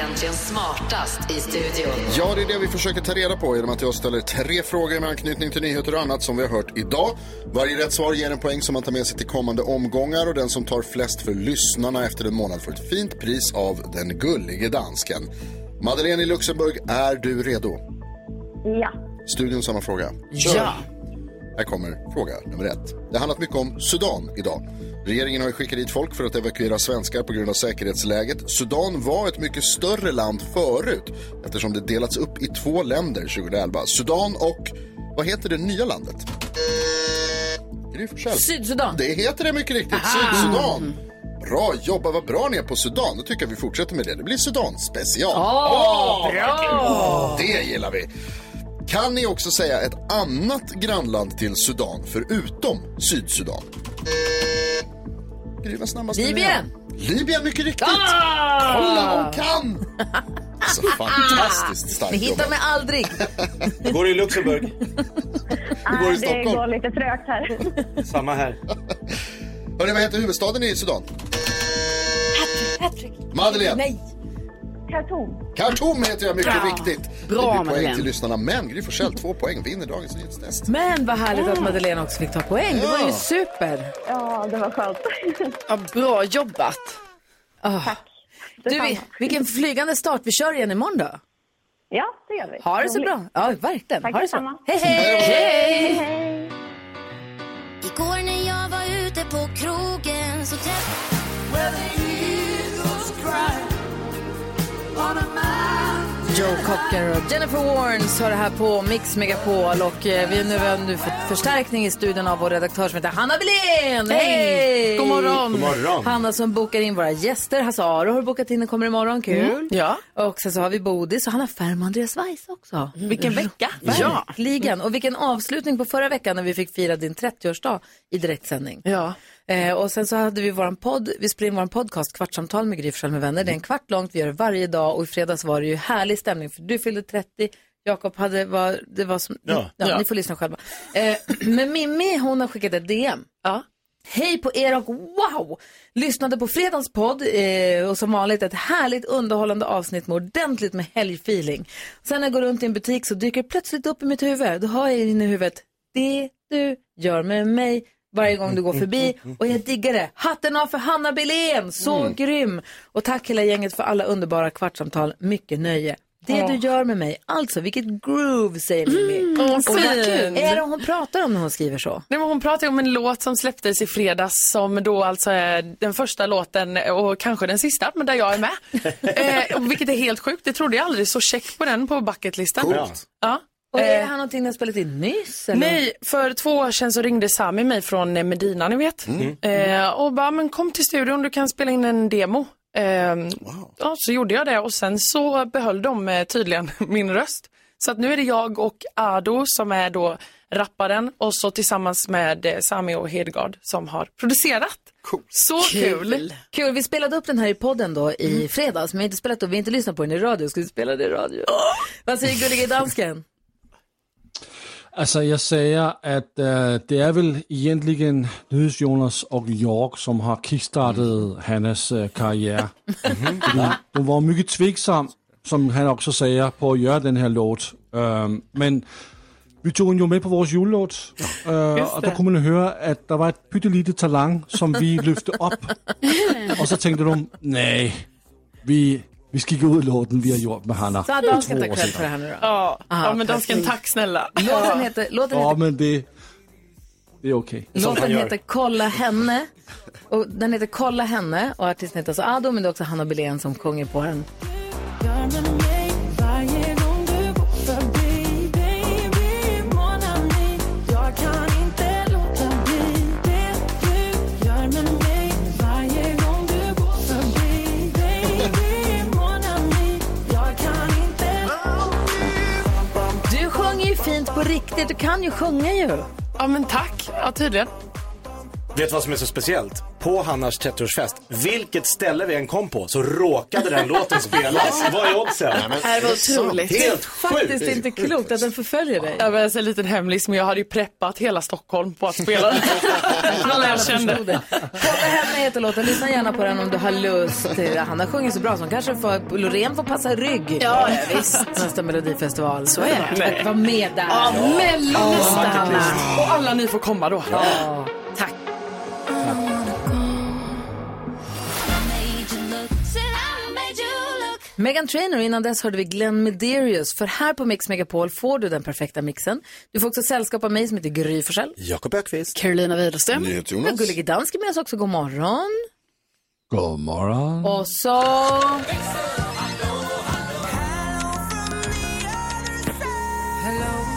Egentligen smartast i studion? Ja, det är det vi försöker ta reda på genom att jag ställer tre frågor med anknytning till nyheter och annat som vi har hört idag. Varje rätt svar ger en poäng som man tar med sig till kommande omgångar och den som tar flest för lyssnarna efter en månad får ett fint pris av den gullige dansken. Madeleine i Luxemburg, är du redo? Ja. Studion samma fråga. Ja. Här kommer fråga nummer ett. Det har handlat mycket om Sudan idag. Regeringen har ju skickat dit folk för att evakuera svenskar på grund av säkerhetsläget. Sudan var ett mycket större land förut eftersom det delats upp i två länder 2011. Sudan och, vad heter det nya landet? Gry. Sydsudan. Det heter det mycket riktigt, Sydsudan. Bra jobbat, vad bra ni är på Sudan. Då tycker jag vi fortsätter med det. Det blir Sudan special. Åh, bra! Det gillar vi. Kan ni också säga ett annat grannland till Sudan förutom Sydsudan? Gry var snabbast med Libyen. det. Libyen, mycket riktigt. Ah! Kolla, hon kan! Alltså fantastiskt Ni starkt hittar jobbat. mig aldrig. Går i Luxemburg. Ah, går i det Stockholm. går lite trögt här. Samma här. Hörni, vad heter huvudstaden i Sudan? Madeleine. Nej. Khartoum. Khartoum heter jag, mycket Bra. riktigt. Bra, det blir poäng Madeleine. till lyssnarna. Men Gry Forssell, två poäng, vinner dagens nyhetstest. Men vad härligt att Madeleine också fick ta poäng. Det var ju Ja. super. Ja, det var skönt. Ja, bra jobbat. Oh. Du, Detsamma. vilken flygande start. Vi kör igen imorgon då. Ja, det gör vi. Ha det så bra. Ja, verkligen. Tack ha det så bra. Hej, hej! Hej, hej. Joe Cocker och Jennifer Warnes har det här på Mix Megapol och eh, vi, nu, vi har nu fått förstärkning i studion av vår redaktör som heter Hanna Billén. Hej! God morgon. God morgon. Hanna som bokar in våra gäster. Hasse Aro har bokat in och kommer imorgon. Kul. Mm, ja. Och sen så har vi Bodis och Hanna Färm och Andreas Weiss också. Vilken vecka. Ja. Verkligen. Och vilken avslutning på förra veckan när vi fick fira din 30-årsdag i direktsändning. Ja. Eh, och sen så hade vi våran podd, vi spelade in våran podcast Kvartsamtal med Gry med vänner. Det är en kvart långt, vi gör det varje dag och i fredags var det ju härlig stämning för du fyllde 30, Jakob hade, var, det var som, Ja. ja, Ja. ni får lyssna själva. Eh, men Mimmi, hon har skickat ett DM. Ja. Hej på er och wow! Lyssnade på fredagens podd eh, och som vanligt ett härligt underhållande avsnitt med ordentligt med helgfeeling. Sen när jag går runt i en butik så dyker det plötsligt upp i mitt huvud. Då har jag in i huvudet det du gör med mig varje gång du går förbi och jag diggar det. Hatten av för Hanna Billén, så Mm. grym! Och tack hela gänget för alla underbara kvartsamtal, mycket nöje. Det Ja. du gör med mig, alltså vilket groove säger Mimmi. åh, Och vad är det hon pratar om när hon skriver så? Nej, men hon pratar om en låt som släpptes i fredags som då alltså är den första låten och kanske den sista, men där jag är med. [LAUGHS] eh, vilket är helt sjukt, det trodde jag aldrig, så check på den på bucketlistan. Coolt. Ja. Och är det Eh, här någonting ni har spelat in nyss? Eller? Nej, för två år sedan så ringde Sami mig från eh, Medina, ni vet. Eh, och bara, men kom till studion, du kan spela in en demo. Eh, ja, så gjorde jag det och sen så behöll de eh, tydligen [LAUGHS] min röst. Så att nu är det jag och Ado som är då rapparen och så tillsammans med eh, Sami och Hedegaard som har producerat. Så kul! Kul, vi spelade upp den här i podden då i fredags, men vi har inte spelat upp, vi har inte lyssnat på den i radio, ska vi spela det i radio? Vad säger gullige dansken? Altså, jeg siger, at øh, det er vel egentligen Jonas og jag som har kickstartet Hannas øh, karriere. Fordi de var mycket tveksam, som han också säger, på att göra den här låt. Øhm, men vi tog jo med på vores julelåt, øh, og der kunne man høre, at der var et pyttelite talang, som vi løfte op. [LAUGHS] og så tænkte de, nej, vi, vi ikke ud i låten, vi har gjort med Hanna. Så har for dansken to tar år cred för det här nu då? Ja, Aha, ja men dansken, tack snälla. Låten heter, låten Ja, heter, men det, det är okej. låten heter Kolla henne. Och den heter Kolla henne och artisten heter alltså Ado, men det är också Hanna Billén som sjunger på den. Riktigt, du kan ju sjunga ju. Ja men tack, ja tydligen. Vet du vad som är så speciellt? På Hannas 30-årsfest, vilket ställe vi än kom på så råkade den låten spelas. Vad är oddsen? Det här var otroligt. Helt Faktiskt sjukt. inte klokt att den förföljer dig. Jag var en liten hemlis, men jag hade ju preppat hela Stockholm på att spela den. [LAUGHS] Alla jag kände. Kolla henne heter låten, lyssna gärna på den om du har lust. Hanna sjunger så bra så hon kanske får, Loreen får passa rygg. Ja, visst. Nästa melodifestival. Så är det. Vara med där. Ja, Mello nästa faktiskt. Hanna. Och alla ni får komma då. Ja. Megan Trainor, innan dess hörde vi Glenn Mederius. För här på Mix Megapol får du den perfekta mixen. Du får också sällskap av mig som heter Gry Forssell. Jakob Ökvist. Carolina Widerström. Och Gullige Dansk är med oss också. God morgon. God morgon. Och så...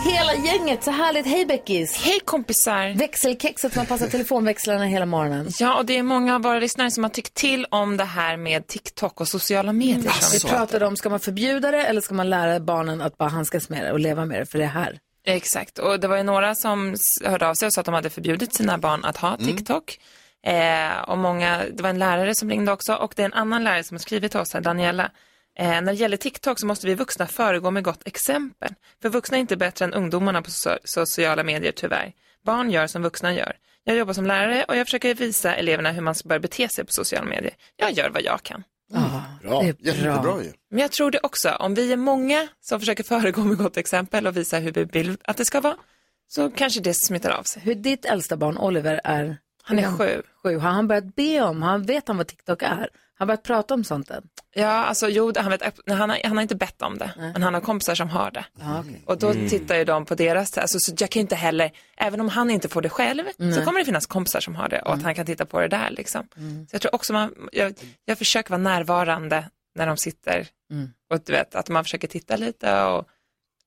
Hela gänget, så härligt. Hej Beckis! Hej kompisar! Växelkexet som har passat telefonväxlarna hela morgonen. Ja, och det är många av våra lyssnare som har tyckt till om det här med TikTok och sociala medier. som Vi vi pratade om, ska man förbjuda det eller ska man lära barnen att bara handskas med det och leva med det för det är här? Exakt, och det var ju några som hörde av sig och sa att de hade förbjudit sina barn att ha TikTok. Eh, och många, det var en lärare som ringde också och det är en annan lärare som har skrivit till oss här, Daniela. Eh, när det gäller TikTok så måste vi vuxna föregå med gott exempel. För vuxna är inte bättre än ungdomarna på so- sociala medier tyvärr. Barn gör som vuxna gör. Jag jobbar som lärare och jag försöker visa eleverna hur man bör bete sig på sociala medier. Jag gör vad jag kan. Bra, Det är bra. jättebra ju. Men jag tror det också, om vi är många som försöker [LAUGHS] föregå med gott exempel och visa hur vi vill att det ska vara, så kanske det smittar av sig. Hur ditt äldsta barn Oliver är? Han är sju. Sju. Har han börjat be om, han vet han vad TikTok är? Har han börjat prata om sånt än? Ja, alltså jo, han, vet, han, har, han har inte bett om det, men han har kompisar som har det. Och då Mm. tittar ju de på deras, alltså, så jag kan inte heller, även om han inte får det själv, Nej. så kommer det finnas kompisar som har det och att han kan titta på det där liksom. Så jag tror också man, jag, jag försöker vara närvarande när de sitter Mm. och du vet att man försöker titta lite och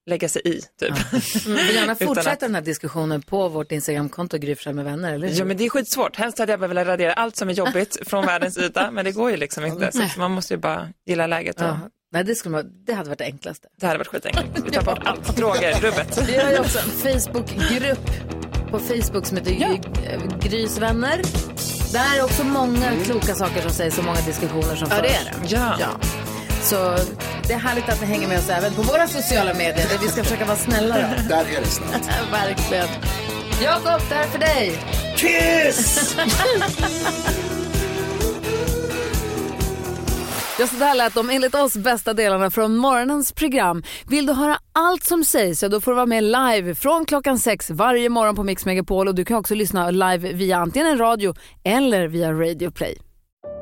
lägga sig i typ. [LAUGHS] Mm, vill gärna fortsätta att- den här diskussionen på vårt Instagramkonto Gry med vänner, eller hur? Ja men det är skitsvårt. Helst hade jag bara velat radera allt som är jobbigt [LAUGHS] från världens yta men det går ju liksom inte. Så Nej. att man måste ju bara gilla läget. Och... Ja. Nej, det, skulle man, det hade varit det enklaste. Det hade varit skitenkelt. Vi tar bort allt. Droger, rubbet. Vi har ju också en Facebookgrupp på Facebook som heter Gry, äh, Grys vänner. Där är också många kloka saker som sägs och många diskussioner som Ja, det förs. är det. Ja. Så det är härligt att ni hänger med oss även på våra sociala medier där vi ska försöka vara snälla. Då. Där är det snällt. [LAUGHS] Verkligen. Jakob, det här är för dig. Kiss! [LAUGHS] Ja, så där lät de enligt oss bästa delarna från morgonens program. Vill du höra allt som sägs så då får du vara med live från klockan sex varje morgon på Mix Megapol och du kan också lyssna live via antingen en radio eller via Radio Play.